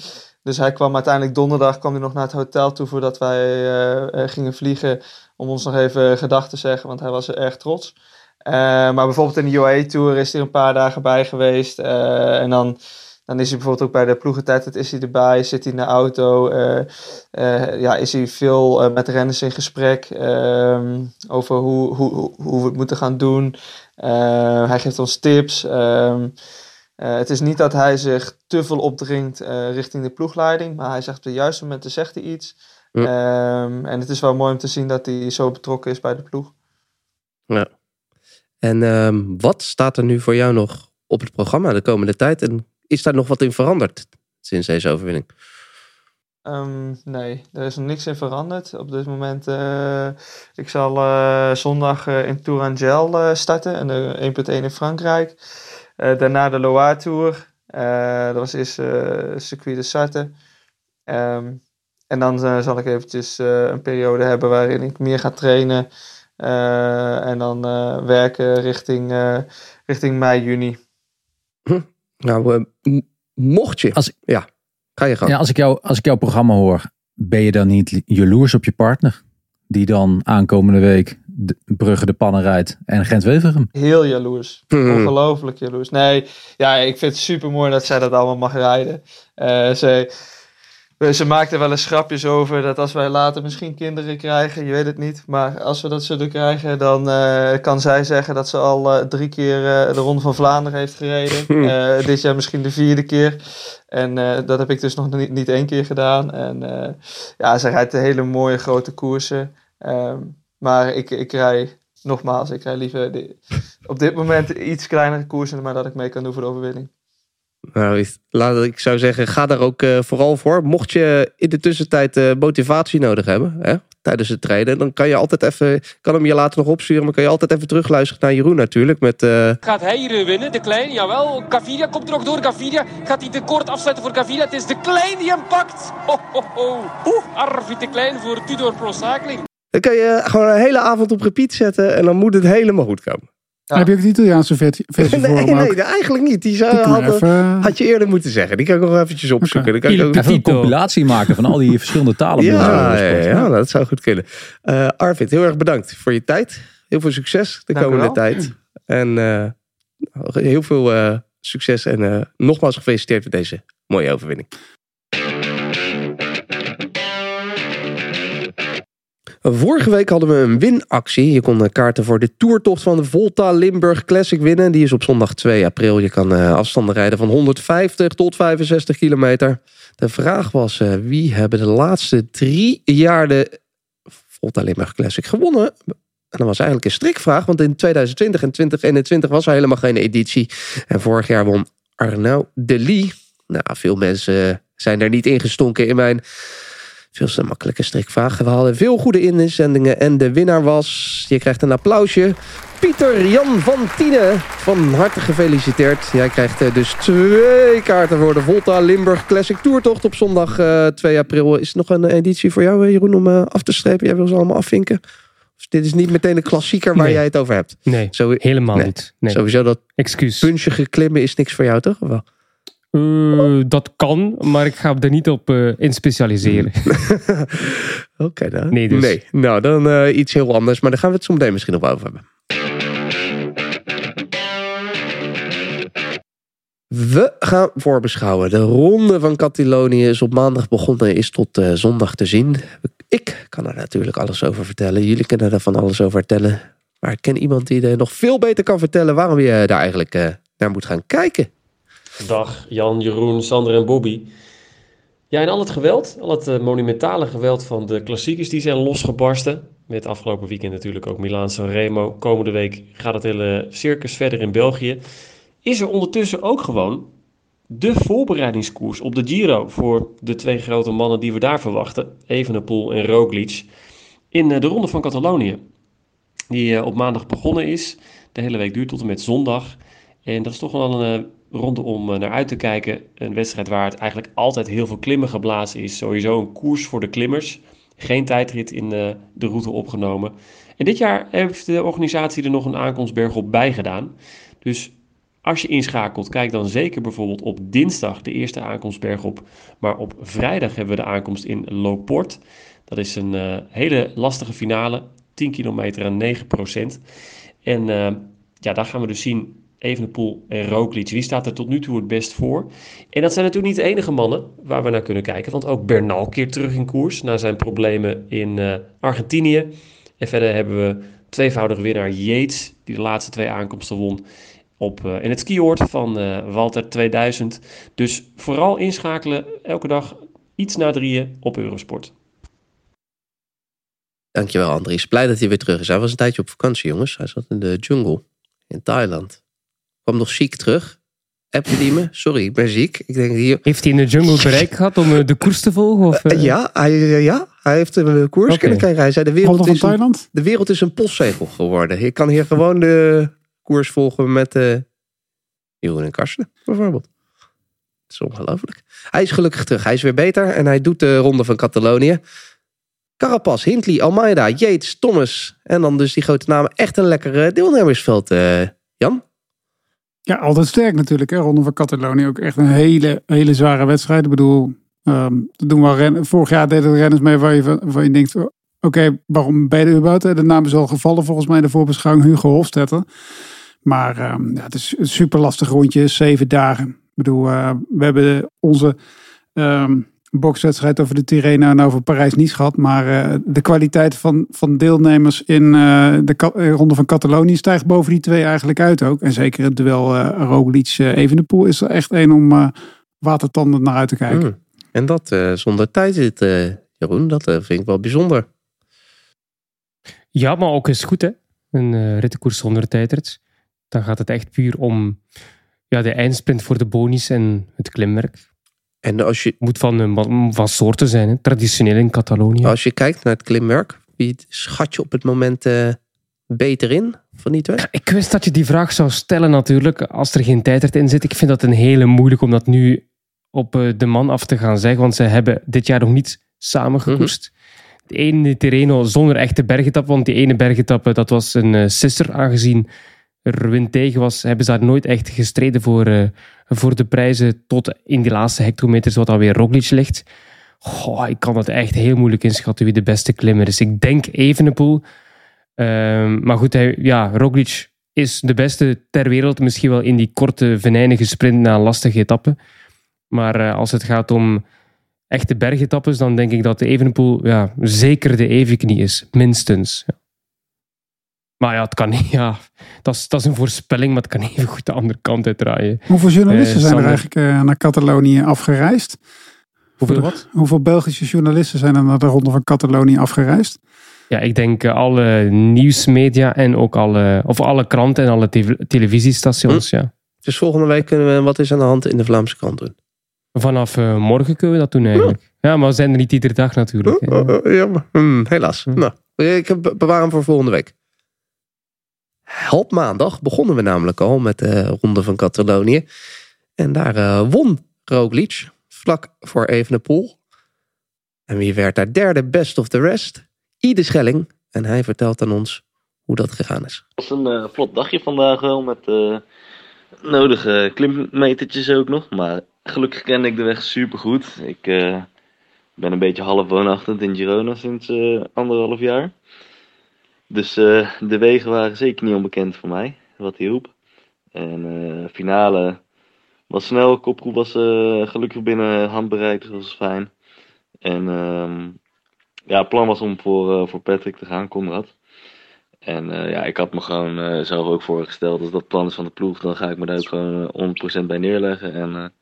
Dus hij kwam uiteindelijk donderdag kwam hij nog naar het hotel toe voordat wij gingen vliegen. Om ons nog even gedag te zeggen, want hij was er erg trots. Eh, maar bijvoorbeeld in de UAE Tour is hij er een paar dagen bij geweest. Eh, en dan, dan is hij bijvoorbeeld ook bij de ploegentijd is hij erbij, zit hij in de auto. eh, eh, ja, is hij veel eh, met renners in gesprek ehm, over hoe, hoe, hoe- we het moeten gaan doen. Hij geeft ons tips. ehm, Eh, het is niet dat hij zich te veel opdringt richting de ploegleiding, maar hij zegt op de juiste momenten zegt hij iets. Ja. Ehm, en het is wel mooi om te zien dat hij zo betrokken is bij de ploeg. Ja. En wat staat er nu voor jou nog op het programma de komende tijd? En is daar nog wat in veranderd sinds deze overwinning? Ehm, nee, er is nog niks in veranderd. Op dit moment, eh, ik zal eh, zondag eh, in Tourangel starten, en de 1.1 in Frankrijk. Daarna de Loire Tour. Dat was eerst circuit de Sarthe. Ehm, en dan zal ik eventjes een periode hebben waarin ik meer ga trainen. en dan werken richting, richting mei, juni. Nou, mocht je... Als- Ja, ga je gang. Ja, als, ik jou, als ik jouw programma hoor, ben je dan niet jaloers op je partner? Die dan aankomende week de Brugge de Pannen rijdt en Gent-Wevelgem. Heel jaloers. Hmm. Ongelooflijk jaloers. Nee, ja, ik vind het super mooi dat zij dat allemaal mag rijden. Eh, ze, ze maakt er wel eens grapjes over dat als wij later misschien kinderen krijgen, je weet het niet, maar als we dat zullen krijgen, dan eh, kan zij zeggen dat ze al eh, drie keer eh, de Ronde van Vlaanderen heeft gereden. Eh, dit jaar misschien de vierde keer. En eh, dat heb ik dus nog niet, niet één keer gedaan. En eh, ja, ze rijdt hele mooie grote koersen. Ehm, maar ik, ik rij, nogmaals, ik rij liever de, op dit moment iets kleinere koersen, maar dat ik mee kan doen voor de overwinning. Nou, laat, ik zou zeggen, ga daar ook eh, vooral voor. Mocht je in de tussentijd eh, motivatie nodig hebben hè, tijdens het trainen, dan kan je altijd even, kan hem je later nog opsturen, maar kan je altijd even terugluisteren naar Jeroen natuurlijk. Met, eh, Gaat hij hier winnen, de Klein? Jawel, Gaviria komt er nog door. Gaviria gaat hij te kort afsluiten voor Gaviria. Het is de Klein die hem pakt. Ho, ho, ho. Oeh, Arvid de Klein voor Tudor Pro Cycling. dan kan je gewoon een hele avond op repeat zetten en dan moet het helemaal goed komen. Ja. Heb je ook de Italiaanse versie versie voor nee, nee, eigenlijk niet. Die zou, Die even, had je eerder moeten zeggen. Die kan ik nog eventjes opzoeken. Dan kan ik ook- Even een compilatie maken van al die verschillende talen. Ja, ja, dat zou goed kunnen. Eh, Arvid, heel erg bedankt voor je tijd. Heel veel succes de Dank komende tijd. En eh, heel veel eh, succes. En eh, nogmaals gefeliciteerd met deze mooie overwinning. Vorige week hadden we een winactie. Je kon eh, kaarten voor de toertocht van de Volta Limburg Classic winnen. Die is op zondag 2 april. Je kan eh, afstanden rijden van 150 tot 65 kilometer. De vraag was, eh, wie hebben de laatste drie jaar de Volta Limburg Classic gewonnen? En dat was eigenlijk een strikvraag, want in 2020 en 2021 was er helemaal geen editie. En vorig jaar won Arnaud Delis. Nou, veel mensen zijn er niet ingestonken in mijn veel te makkelijke strikvraag. We hadden veel goede inzendingen en de winnaar was, je krijgt een applausje, Pieter Jan van Tienen. Van harte gefeliciteerd. Jij krijgt eh, dus twee kaarten voor de Volta Limburg Classic Tourtocht op zondag eh, 2 april. Is er nog een editie voor jou, eh, Jeroen, om eh, af te strepen? Jij wil ze allemaal afvinken? Of dit is niet meteen een klassieker waar Nee. jij het over hebt. Nee, Zo, helemaal Nee. niet. Nee. Sowieso dat Excuus. punchige klimmen is niks voor jou, toch? Of wel? Eh, dat kan, maar ik ga er niet op eh, in specialiseren. Oké, dan. Nee, dus. Nee, nou dan eh, iets heel anders. Maar daar gaan we het zo meteen misschien nog over hebben. We gaan voorbeschouwen. De ronde van Catalonië is op maandag begonnen, is tot zondag te zien. Ik kan er natuurlijk alles over vertellen. Jullie kunnen er van alles over vertellen. Maar ik ken iemand die er nog veel beter kan vertellen waarom je daar eigenlijk naar moet gaan kijken. Dag Jan, Jeroen, Sander en Bobby. Ja, en al het geweld, al het eh, monumentale geweld van de klassiekers, die zijn losgebarsten. Met afgelopen weekend natuurlijk ook Milaan San Remo. Komende week gaat het hele circus verder in België. Is er ondertussen ook gewoon de voorbereidingskoers op de Giro voor de twee grote mannen die we daar verwachten. Evenepoel en Roglic. In eh, de Ronde van Catalonië. Die eh, op maandag begonnen is. De hele week duurt tot en met zondag. En dat is toch wel een eh, ronde om eh, naar uit te kijken. Een wedstrijd waar het eigenlijk altijd heel veel klimmen geblazen is. Sowieso een koers voor de klimmers. Geen tijdrit in eh, de route opgenomen. En dit jaar heeft de organisatie er nog een aankomstberg op bij gedaan. Dus als je inschakelt, kijk dan zeker bijvoorbeeld op dinsdag de eerste aankomstberg op. Maar op vrijdag hebben we de aankomst in Loport. Dat is een eh, hele lastige finale. 10 kilometer en 9 procent. En ja, daar gaan we dus zien Evenepoel en Roglic. Wie staat er tot nu toe het best voor? En dat zijn natuurlijk niet de enige mannen waar we naar kunnen kijken. Want ook Bernal keert terug in koers na zijn problemen in eh, Argentinië. En verder hebben we tweevoudige winnaar Yates, die de laatste twee aankomsten won. op, eh, in het skioord van eh, Walter 2000. Dus vooral inschakelen elke dag iets na drieën op Eurosport. Dankjewel Andries. Blij dat hij weer terug is. Hij was een tijdje op vakantie jongens. Hij zat in de jungle in Thailand. Kwam nog ziek terug. App je die me? Sorry, ik ben ziek. Ik denk hier... Heeft hij in de jungle bereik gehad om eh, de koers te volgen? Of, eh? Eh, ja, hij, ja, hij heeft een koers Oké. kunnen krijgen. Hij zei de wereld, is een, Thailand? de wereld is een postzegel geworden. Ik kan hier gewoon de koers volgen met eh Jeroen en Karsten bijvoorbeeld. Het is ongelooflijk. Hij is gelukkig terug. Hij is weer beter en hij doet de ronde van Catalonië. Carapaz, Hindley, Almeida, Yates, Thomas. En dan dus die grote namen. Echt een lekker eh, deelnemersveld, eh, Jan. Ja, altijd sterk natuurlijk. Hè? Ronde van Catalonië ook echt een hele, hele zware wedstrijd. Ik bedoel, er doen wel rennen, vorig jaar deden er renners mee waar je, waar je denkt... Oké, waarom ben je er überhaupt? De naam is al gevallen volgens mij in de voorbeschouwing Hugo Hofstetter. Maar ehm, ja, het is een super lastig rondje, zeven dagen. Ik bedoel, eh, we hebben onze ehm, bokswedstrijd over de Tirreno en over Parijs-Nice gehad. Maar eh, de kwaliteit van, van deelnemers in eh, de eh, Ronde van Catalonië stijgt boven die twee eigenlijk uit ook. En zeker het duel eh Roglic-Evenepoel is er echt één om watertanden naar uit te kijken. Mm. En dat eh, zonder tijdrit, eh, Jeroen. Dat vind ik wel bijzonder. Ja, maar ook is goed, hè? Een eh rittenkoers zonder tijdrit. Dan gaat het echt puur om ja, de eindsprint voor de bonies en het klimwerk. En als je, Moet van, eh, van soorten zijn, hè? traditioneel in Catalonië. als je kijkt naar het klimwerk, wie schat je op het moment eh, beter in van die twee? Ik wist dat je die vraag zou stellen natuurlijk, als er geen tijdrit in zit. Ik vind dat een hele moeilijk om dat nu op eh, de man af te gaan zeggen, want ze hebben dit jaar nog niet samen gekoerst. De ene Tirreno zonder echte bergetap, want die ene bergetappe dat was een sisser, aangezien er wind tegen was, hebben ze daar nooit echt gestreden voor, eh, voor de prijzen tot in die laatste hectometers, wat alweer Roglic ligt. Goh, ik kan dat echt heel moeilijk inschatten wie de beste klimmer is. Ik denk Evenepoel. Ehm, maar goed, hij, ja, Roglic is de beste ter wereld. Misschien wel in die korte, venijnige sprint na lastige etappe. Maar eh, als het gaat om echte bergetappes, dan denk ik dat de Evenepoel ja, zeker de evenknie is. Minstens. Ja. Maar ja, het kan niet. Ja, dat, is, dat is een voorspelling, maar het kan even goed de andere kant uitdraaien. Hoeveel journalisten Eh, zijn er eigenlijk eh, naar Catalonië afgereisd? Hoeveel wat? Hoeveel Belgische journalisten zijn er naar de Ronde van Catalonië afgereisd? Ja, ik denk eh, alle nieuwsmedia en ook alle, of alle kranten en alle te- televisiestations. Ja. Dus volgende week kunnen we wat is aan de hand in de Vlaamse krant doen. Vanaf morgen kunnen we dat doen eigenlijk. Ja, maar we zijn er niet iedere dag natuurlijk. hè. Oh, oh, jammer. Hmm, helaas. Hm. Nou, ik heb- bewaar hem voor volgende week. Help maandag begonnen we namelijk al met de ronde van Catalonië. En daar eh, won Roglic vlak voor Evenepoel. En wie werd daar derde best of the rest? Ide Schelling. En hij vertelt aan ons hoe dat gegaan is. Het was een eh, vlot dagje vandaag wel, met eh, nodige klimmetertjes ook nog. Maar gelukkig kende ik de weg super goed. Ik ben een beetje half woonachtig in Girona sinds anderhalf jaar. Dus eh, de wegen waren zeker niet onbekend voor mij, wat hielp. En eh finale was snel, kopgroep was eh, gelukkig binnen handbereik, dus dat was fijn. En ehm, ja, het plan was om voor, voor Patrick te gaan, Conrad. En ja, ik had me gewoon zelf ook voorgesteld, als dat plan is van de ploeg, dan ga ik me daar ook gewoon eh, 100% bij neerleggen. En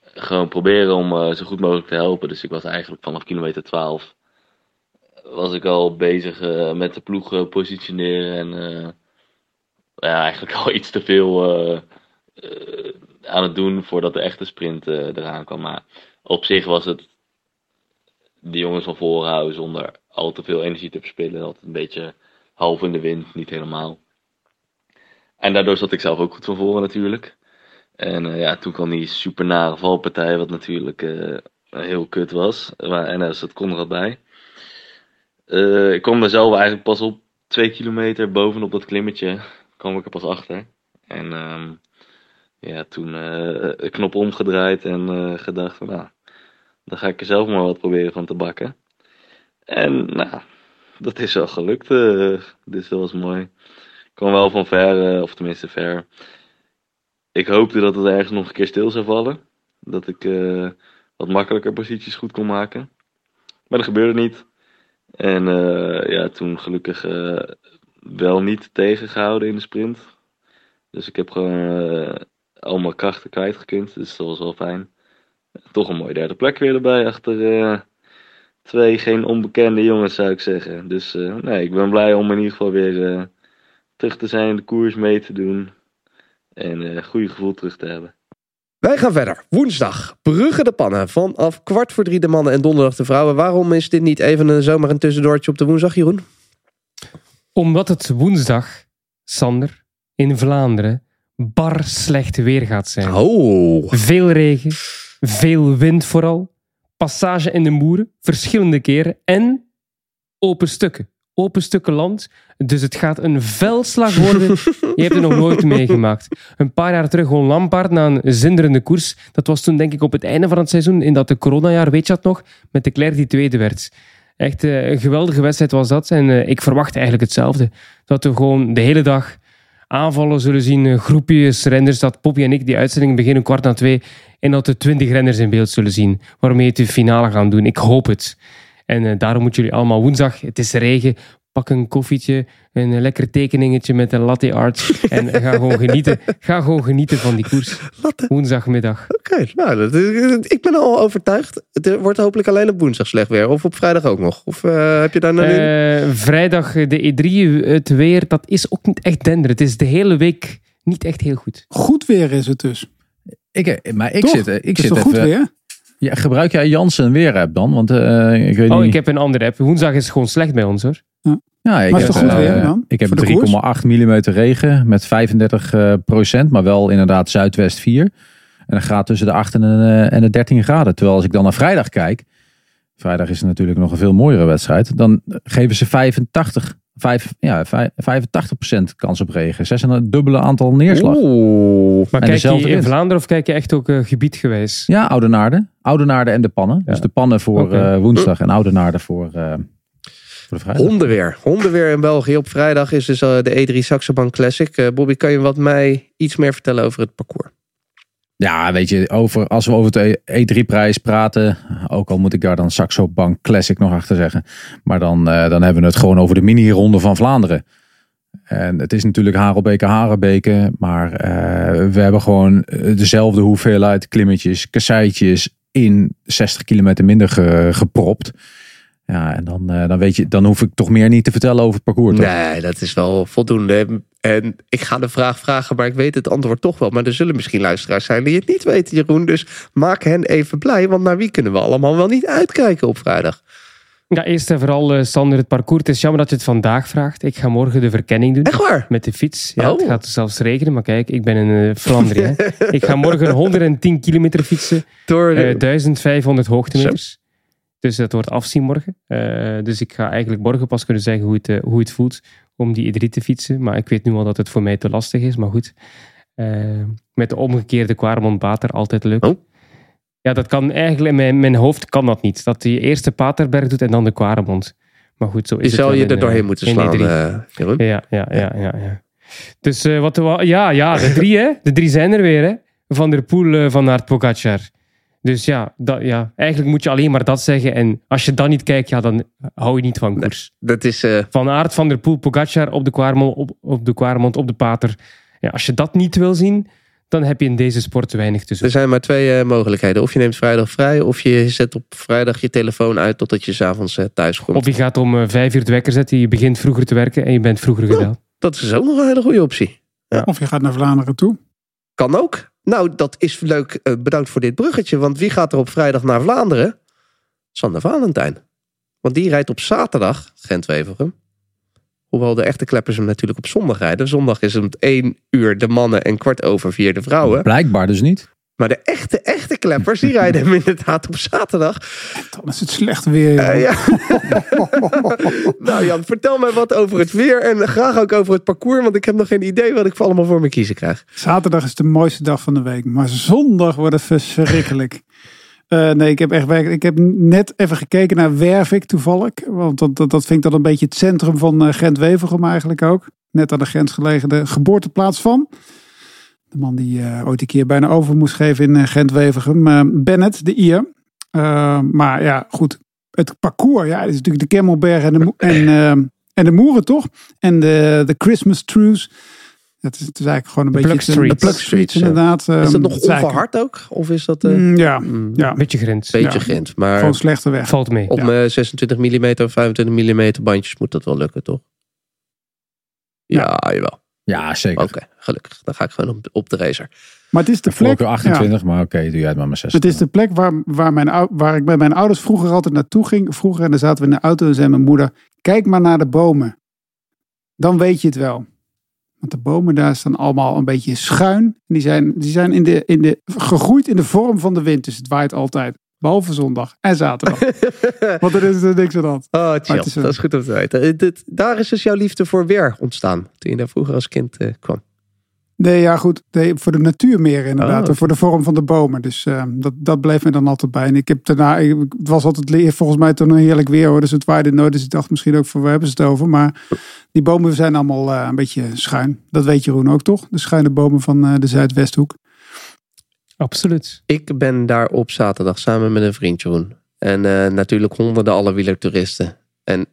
gewoon proberen om zo goed mogelijk te helpen. Dus ik was eigenlijk vanaf kilometer 12 was ik al bezig eh, met de ploeg eh, positioneren. En eh, ja, eigenlijk al iets te veel aan het doen voordat de echte sprint eraan kwam. Maar op zich was het de jongens van voren houden zonder al te veel energie te verspillen. Altijd een beetje half in de wind, niet helemaal. En daardoor zat ik zelf ook goed van voren natuurlijk. En ja, toen kwam die super nare valpartij, wat natuurlijk heel kut was. Maar, en daar zat Conrad bij. Eh, ik kwam er zelf eigenlijk pas op twee kilometer bovenop dat klimmetje. kwam ik er pas achter. En ehm, ja, toen eh de knop omgedraaid en eh, gedacht nou, dan ga ik er zelf maar wat proberen van te bakken. En nou, dat is wel gelukt. eh, dus dat was mooi. Ik kwam wel van ver, eh, of tenminste ver. Ik hoopte dat het ergens nog een keer stil zou vallen. Dat ik eh, wat makkelijker posities goed kon maken. Maar dat gebeurde niet. En eh, ja, toen gelukkig eh, wel niet tegengehouden in de sprint. Dus ik heb gewoon eh, al mijn krachten kwijtgekund. Dus dat was wel fijn. Toch een mooie derde plek weer erbij. Achter twee geen onbekende jongens zou ik zeggen. Dus nee, ik ben blij om in ieder geval weer terug te zijn. De koers mee te doen. En een goede gevoel terug te hebben. Wij gaan verder. Woensdag. Brugge de Pannen. Vanaf kwart voor drie de mannen en donderdag de vrouwen. Waarom is dit niet even een, zomaar een tussendoortje op de woensdag, Jeroen? Omdat het woensdag, Sander, in Vlaanderen bar slecht weer gaat zijn. Oh. Veel regen, veel wind vooral, passage in de moeren, verschillende keren en open stukken. Open stukken land, dus het gaat een veldslag worden. Je hebt het nog nooit meegemaakt. Een paar jaar terug gewoon Lampaard na een zinderende koers. Dat was toen denk ik op het einde van het seizoen, in dat de coronajaar, weet je dat nog? Met de Claire die tweede werd. Echt eh, een geweldige wedstrijd was dat. En eh, ik verwacht eigenlijk hetzelfde. Dat we gewoon de hele dag aanvallen zullen zien. eh, groepjes renners. Dat Poppy en ik die uitzending beginnen kwart na twee. En dat we twintig renners in beeld zullen zien. Waarmee het de finale gaan doen. Ik hoop het. En eh, daarom moeten jullie allemaal woensdag. Het is regen. Pak een koffietje, een eh, lekker tekeningetje met een latte art. En ga gewoon genieten. Ga gewoon genieten van die koers. Woensdagmiddag. Oké, nou, dat, ik ben al overtuigd. Het wordt hopelijk alleen op woensdag slecht weer. Of op vrijdag ook nog. Of eh, heb je daar nou nu... Eh, vrijdag eh, de E3, het weer, dat is ook niet echt dender. Het is de hele week niet echt heel goed. Goed weer is het dus. Ik, eh, maar ik Toch? zit, eh, ik Het is zit toch goed even- weer? Ja, gebruik jij Jansen weer app dan? Want eh, ik weet Oh, niet. ik heb een andere app. Woensdag is gewoon slecht bij ons hoor. Ja, ik Maar is heb, toch goed eh, weer dan? Ik heb Voor de koers? 3,8 mm regen met 35 eh, procent, maar wel inderdaad zuidwest 4. En dat gaat tussen de 8 en de, eh, en de 13 graden. Terwijl als ik dan naar vrijdag kijk, vrijdag is natuurlijk nog een veel mooiere wedstrijd, dan geven ze 85, 5, ja, 85 procent kans op regen. Zes en een dubbele aantal neerslag. Oeh. Maar En kijk je in. Vlaanderen of kijk je echt ook eh, gebiedgewijs? Ja, Oudenaarde. Oudenaarde en de pannen. Dus de pannen voor eh, woensdag en Oudenaarde voor, eh, voor de vrijdag. Hondenweer. Hondenweer in België op vrijdag is dus de E3 Saxobank Classic. Bobby, kan je wat mij iets meer vertellen over het parcours? Ja, weet je, over, als we over de E3-prijs praten, ook al moet ik daar dan Saxo Bank Classic nog achter zeggen, maar dan, eh, dan hebben we het gewoon over de mini-ronde van Vlaanderen. En het is natuurlijk Harelbeke, Harebeke, maar eh, we hebben gewoon eh, dezelfde hoeveelheid klimmetjes, kasseitjes in 60 kilometer minder ge- gepropt. Ja, en dan, eh, dan, weet je, dan hoef ik toch meer niet te vertellen over het parcours. toch? Nee, dat is wel voldoende. En ik ga de vraag vragen, maar ik weet het antwoord toch wel. Maar er zullen misschien luisteraars zijn die het niet weten, Jeroen. Dus maak hen even blij, want naar wie kunnen we allemaal wel niet uitkijken op vrijdag? Ja, eerst en vooral, eh, Sander, het parcours. Het is jammer dat je het vandaag vraagt. Ik ga morgen de verkenning doen. Echt waar? Met de fiets. Ja, Oh. Het gaat zelfs regenen, maar kijk, ik ben in eh, Vlaanderen. ik ga morgen 110 kilometer fietsen. Door eh, 1500 hoogtemeters. Dus dat wordt afzien morgen. Eh, dus ik ga eigenlijk morgen pas kunnen zeggen hoe het, eh, hoe het voelt om die E3 te fietsen. Maar ik weet nu al dat het voor mij te lastig is. Maar goed, Eh, met de omgekeerde Quaremont Pater altijd leuk. Oh. Ja, dat kan eigenlijk in mijn, mijn hoofd kan dat niet. Dat je eerst de Paterberg doet en dan de Quaremont. Maar goed, zo is Je het zal wel je in, er doorheen moeten slaan, E3. Jeroen. Ja, ja, ja, ja. ja. Dus wat ja, ja, de drie, hè? De drie zijn er weer, hè? Van der Poel, Van Aert, Pogacar. Dus ja, dat, ja, eigenlijk moet je alleen maar dat zeggen. En als je dat niet kijkt, ja, dan hou je niet van koers. Dat is... eh, Van Aert, Van der Poel, Pogacar op de Quaremont, op, op de Quaremont, op de Pater. Ja, als je dat niet wil zien, dan heb je in deze sport weinig te Er zijn maar twee eh, mogelijkheden. Of je neemt vrijdag vrij, of je zet op vrijdag je telefoon uit totdat je s'avonds uh, thuis komt. Of je gaat om vijf uur de wekker zetten, je begint vroeger te werken en je bent vroeger gedaan. Dat is ook nog een hele goede optie. Ja. Of je gaat naar Vlaanderen toe. Kan ook. Nou, dat is leuk. Eh, bedankt voor dit bruggetje. Want wie gaat er op vrijdag naar Vlaanderen? Sander Valentijn. Want die rijdt op zaterdag Gent-Wevelgem. Hoewel de echte kleppers hem natuurlijk op zondag rijden. Zondag is het 1 uur de mannen en kwart over vier de vrouwen. Blijkbaar dus niet. Maar de echte, echte kleppers, die rijden hem inderdaad op zaterdag. Dan is het slecht weer. Eh, ja. nou Jan, vertel mij wat over het weer. En graag ook over het parcours. Want ik heb nog geen idee wat ik voor allemaal voor me kiezen krijg. Zaterdag is de mooiste dag van de week. Maar zondag wordt het verschrikkelijk. Eh, nee, ik heb echt. Ik heb net even gekeken naar Wervik toevallig. Want dat, dat, dat vind ik dan een beetje het centrum van eh, Gent-Wevelgem eigenlijk ook. Net aan de grens gelegen de geboorteplaats van. De man die eh, ooit een keer bijna over moest geven in eh, Gent-Wevelgem. Eh, Bennett, de Ier. Eh, maar ja, goed. Het parcours, ja, het is natuurlijk de Kemmelberg en de, en, eh, en de Moeren toch? En de, de Christmas Truce. Het is, het is eigenlijk gewoon een De beetje... Plug. De Plug Plug Street, ja. inderdaad. Is dat Ehm, nog onverhard ook? Of is dat... eh, Mm, ja, mm, ja, Beetje grens. Beetje Ja. grind. Maar gewoon slechte weg. Valt mee. op mijn 26 mm of 25 mm bandjes moet dat wel lukken, toch? Ja, jawel. Ja, zeker. Oké, gelukkig. Dan ga ik gewoon op, op de racer. Maar het is de plek... Voorkeur ja. 28, maar oké, doe jij het maar maar 6. Het is de plek waar, waar, mijn, waar ik bij mijn ouders vroeger altijd naartoe ging. Vroeger, en dan zaten we in de auto en zei mijn moeder: Kijk maar naar de bomen. Dan weet je het wel. Want de bomen daar staan allemaal een beetje schuin. Die zijn, die zijn in de, in de, gegroeid in de vorm van de wind. Dus het waait altijd. Behalve zondag en zaterdag. Want er is er niks aan hand. Oh, chill. is een- Dat is goed om te weten. Eh, daar is dus jouw liefde voor weer ontstaan. Toen je daar vroeger als kind eh, kwam. Nee, ja goed. Nee, voor de natuur meer inderdaad. Oh, En Voor de vorm van de bomen. Dus eh, dat, dat bleef me dan altijd bij. En ik heb daarna, ik, het was altijd volgens mij toen een heerlijk weer hoor. Dus het waaide nooit. Dus ik dacht misschien ook van, waar hebben ze het over? Maar die bomen zijn allemaal eh, een beetje schuin. Dat weet Jeroen ook toch? De schuine bomen van eh, de Zuidwesthoek. Absoluut. Ik ben daar op zaterdag samen met een vriend Jeroen. En eh, natuurlijk honderden allerwielertoeristen. En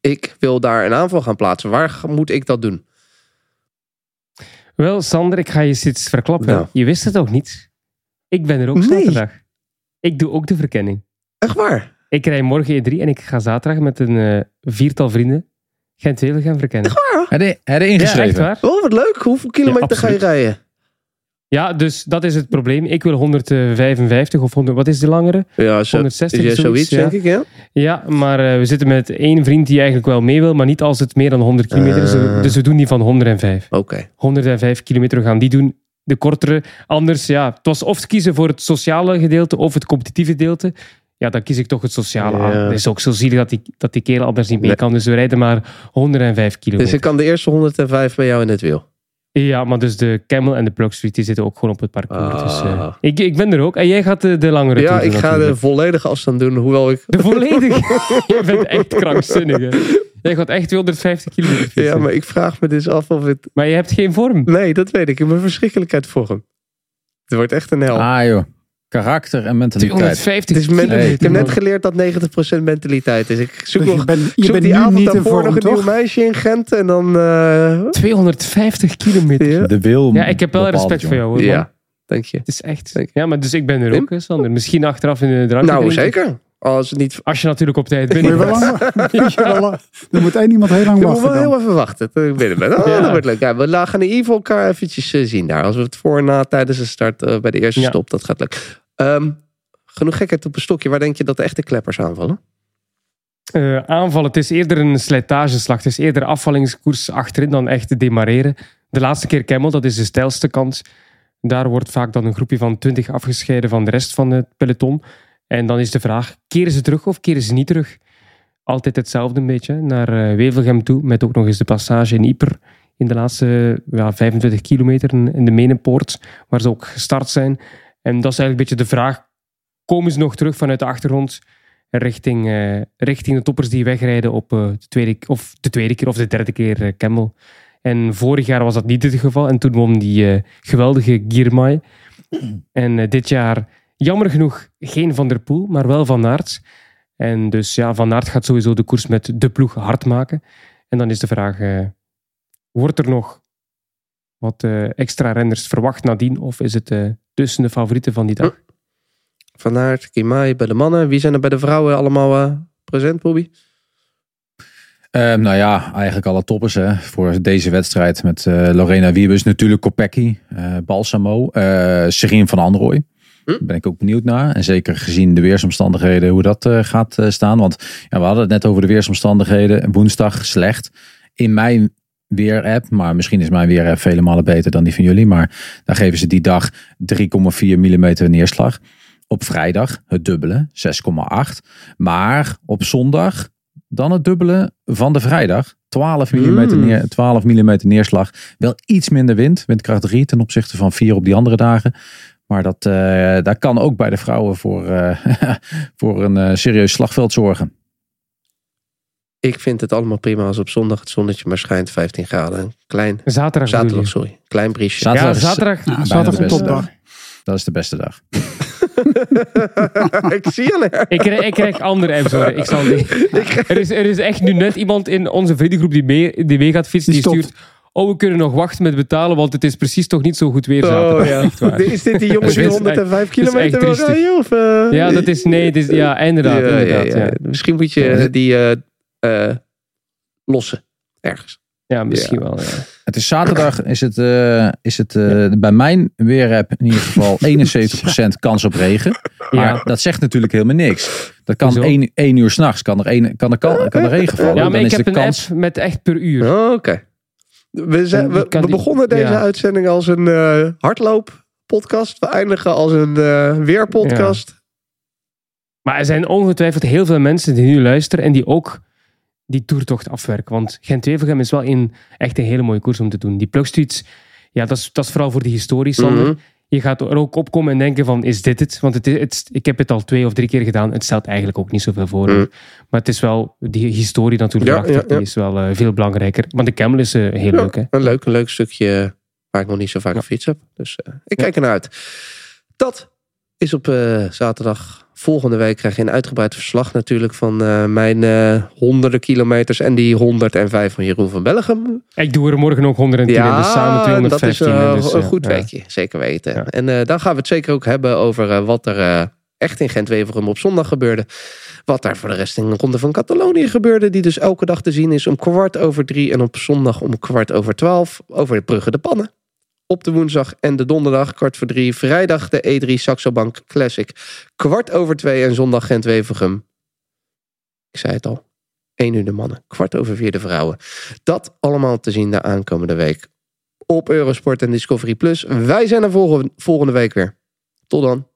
ik wil daar een aanval gaan plaatsen. Waar moet ik dat doen? Wel, Sander, ik ga je iets verklappen. Nou. Je wist het ook niet. Ik ben er ook Nee. zaterdag. Ik doe ook de verkenning. Echt waar? Ik rij morgen E3 en ik ga zaterdag met een eh, viertal vrienden Gent-Wevel gaan verkennen. Heb je, heb je Ja, echt ingeschreven? waar. Oh, wat leuk. Hoeveel kilometer ga je rijden? Ja, dus dat is het probleem. Ik wil 155 of 100, wat is de langere? Ja, zo, 160 ja, of zoiets, ja. denk ik, ja. Ja, maar eh, we zitten met één vriend die eigenlijk wel mee wil, maar niet als het meer dan 100 kilometer is. Eh. Dus we doen die van 105. Oké. 105 kilometer we gaan die doen. De kortere. Anders, ja, het was of kiezen voor het sociale gedeelte of het competitieve gedeelte. Ja, dan kies ik toch het sociale aan. Het is ook zo zielig dat die, dat die kerel anders niet mee Nee. kan. Dus we rijden maar 105 kilometer. Dus ik kan de eerste 105 bij jou in het wiel. Ja, maar dus de Camel en de Plug Street die zitten ook gewoon op het parcours. Dus, eh, Ah. ik, ik ben er ook. En jij gaat de, de langere Ja, ik ga de volledige afstand doen. Hoewel ik... De volledige. je bent echt krankzinnig. Hè. Jij gaat echt 250 kilometer fietsen. Ja, maar... maar ik vraag me dus af of het... je hebt geen vorm. Nee, dat weet ik. Ik ben verschrikkelijk uit vorm. Het wordt echt een hel. Ah joh, karakter en mentaliteit. 250 Het is men- kilometer. ik heb net geleerd dat 90% mentaliteit is. Ik zoek Dus je nog bent, ik je zoek bent die nu avond daarvoor nog een nieuw meisje in Gent. En dan... eh, 250 kilometer. ja. De wil Ja, ik heb wel respect voor jou. Hoor, man. ja, dank je. Het is echt. Ja, maar dus ik ben er ook, hè, Sander. Misschien achteraf in de drankje. Nou, zeker. Als het niet... Als je natuurlijk op tijd je bent. wel lang, moet één iemand heel lang Ik moet wachten. wel dan. heel even wachten tot ik binnen ben. Oh, Ja. dat wordt leuk. Ja, we gaan in ieder geval elkaar eventjes eh, zien daar. Als we het voor en na tijdens de start eh, bij de eerste Ja. stop. Dat gaat leuk. Ehm, genoeg gekheid op een stokje. Waar denk je dat de echte kleppers aanvallen? Eh, aanvallen, het is eerder een slijtageslag. Het is eerder afvallingskoers achterin dan echt demareren. De laatste keer Camel, dat is de stijlste kant. Daar wordt vaak dan een groepje van 20 afgescheiden van de rest van het peloton. En dan is de vraag, keren ze terug of keren ze niet terug? Altijd hetzelfde een beetje, naar eh, Wevelgem toe. Met ook nog eens de passage in Yper in de laatste ja, 25 kilometer in de Menenpoort, waar ze ook gestart zijn. En dat is eigenlijk een beetje de vraag, komen ze nog terug vanuit de achtergrond richting, eh, richting de toppers die wegrijden op eh, de, tweede, of de tweede keer of de derde keer eh, Camel. En vorig jaar was dat niet het geval. En toen won die geweldige Girmay. En dit jaar, jammer genoeg, geen Van der Poel, maar wel Van Aert. En dus ja, Van Aert gaat sowieso de koers met de ploeg hard maken. En dan is de vraag, wordt er nog wat eh, extra renners verwacht nadien? Of is het eh, tussen de favorieten van die dag? Van Aert, Kimai bij de mannen. Wie zijn er bij de vrouwen allemaal eh, present, Bobby? Ehm, nou ja, eigenlijk alle toppers hè, voor deze wedstrijd met eh, Lorena Wiebes, natuurlijk Kopecky, eh Balsamo, eh Serien van Androoy. Daar ben ik ook benieuwd naar. En zeker gezien de weersomstandigheden, hoe dat eh, gaat eh, staan. Want ja, we hadden het net over de weersomstandigheden. Woensdag slecht. In mijn weer-app, maar misschien is mijn weer-app vele malen beter dan die van jullie. Maar daar geven ze die dag 3,4 mm neerslag. Op vrijdag het dubbele, 6,8. Maar op zondag dan het dubbele van de vrijdag. 12 mm, Mm. neer, 12 mm neerslag. Wel iets minder wind. Windkracht 3 ten opzichte van 4 op die andere dagen. Maar dat, eh daar kan ook bij de vrouwen voor, eh, voor een eh, serieus slagveld zorgen. Ik vind het allemaal prima als op zondag het zonnetje maar schijnt. 15 graden. Klein, Zaterdag. sorry. Klein briesje. Zaterdag Ja, zaterdag. Bijna zaterdag een topdag. Dat is de beste dag. ik zie je. Ik krijg, ik krijg andere apps hoor. Ik zal niet. Er is, er is echt nu net iemand in onze vriendengroep die mee, die mee gaat fietsen. Die stuurt oh, we kunnen nog wachten met betalen, want het is precies toch niet zo goed weer zaterdag. Oh, ja. Is dit die jongen Dus die het is 105 echt- het is kilometer wil rijden? Of, eh? Ja, dat is, nee, het is, ja, inderdaad. Ja, ja, inderdaad ja. ja. Misschien moet je die eh, eh, lossen ergens. Ja, misschien wel. Ja. Het is zaterdag, is het, eh, is het eh, bij mijn weerapp in ieder geval 71% kans op regen. Maar Ja. dat zegt natuurlijk helemaal niks. Dat kan Hoezo? één, één uur s'nachts, kan er, één, kan, er, kan, kan er regen vallen. ja, maar Dan ik is heb de een kans, app met echt per uur. Oh, Oké. We, zijn- we, we begonnen deze ja. uitzending als een eh hardlooppodcast. We eindigen als een eh weerpodcast. Maar er zijn ongetwijfeld heel veel mensen die nu luisteren en die ook die toertocht afwerken. Want Gent-Wevelgem is wel een, echt een hele mooie koers om te doen. Die plugstreets, ja, dat is, dat is vooral voor de historie, Sander. Mhm. Je gaat er ook opkomen en denken van, is dit het? Want het, is- het, ik heb het al twee of drie keer gedaan. Het stelt eigenlijk ook niet zoveel voor. Mhm. Maar het is wel, die historie natuurlijk Ja, erachter, ja, ja. die is wel eh, veel belangrijker. Want de Camel is eh, heel leuk, hè? Een leuk, een leuk stukje waar ik nog niet zo vaak gefietst heb. Dus eh, ik kijk ernaar uit. Dat is op zaterdag. Volgende week krijg je een uitgebreid verslag natuurlijk van eh, mijn eh, honderden kilometers en die 105 van Jeroen van Bellegem. Ik doe er morgen ook 110 en dus samen 215. dat is eh, dus, een ja, goed ja. weekje, zeker weten. Ja. En eh, dan gaan we het zeker ook hebben over eh, wat er eh, echt in Gent-Wevelgem op zondag gebeurde. Wat daar voor de rest in de Ronde van Catalonië gebeurde, die dus elke dag te zien is om kwart over drie en op zondag om kwart over twaalf over de Brugge de Pannen. Op de woensdag en de donderdag kwart voor drie. Vrijdag de E3 Saxo Bank Classic. Kwart over twee en zondag Gent-Wevelgem. Ik zei het al. 1 uur de mannen, kwart over vier de vrouwen. Dat allemaal te zien de aankomende week op Eurosport en Discovery Plus. Wij zijn er volgende week weer. Tot dan.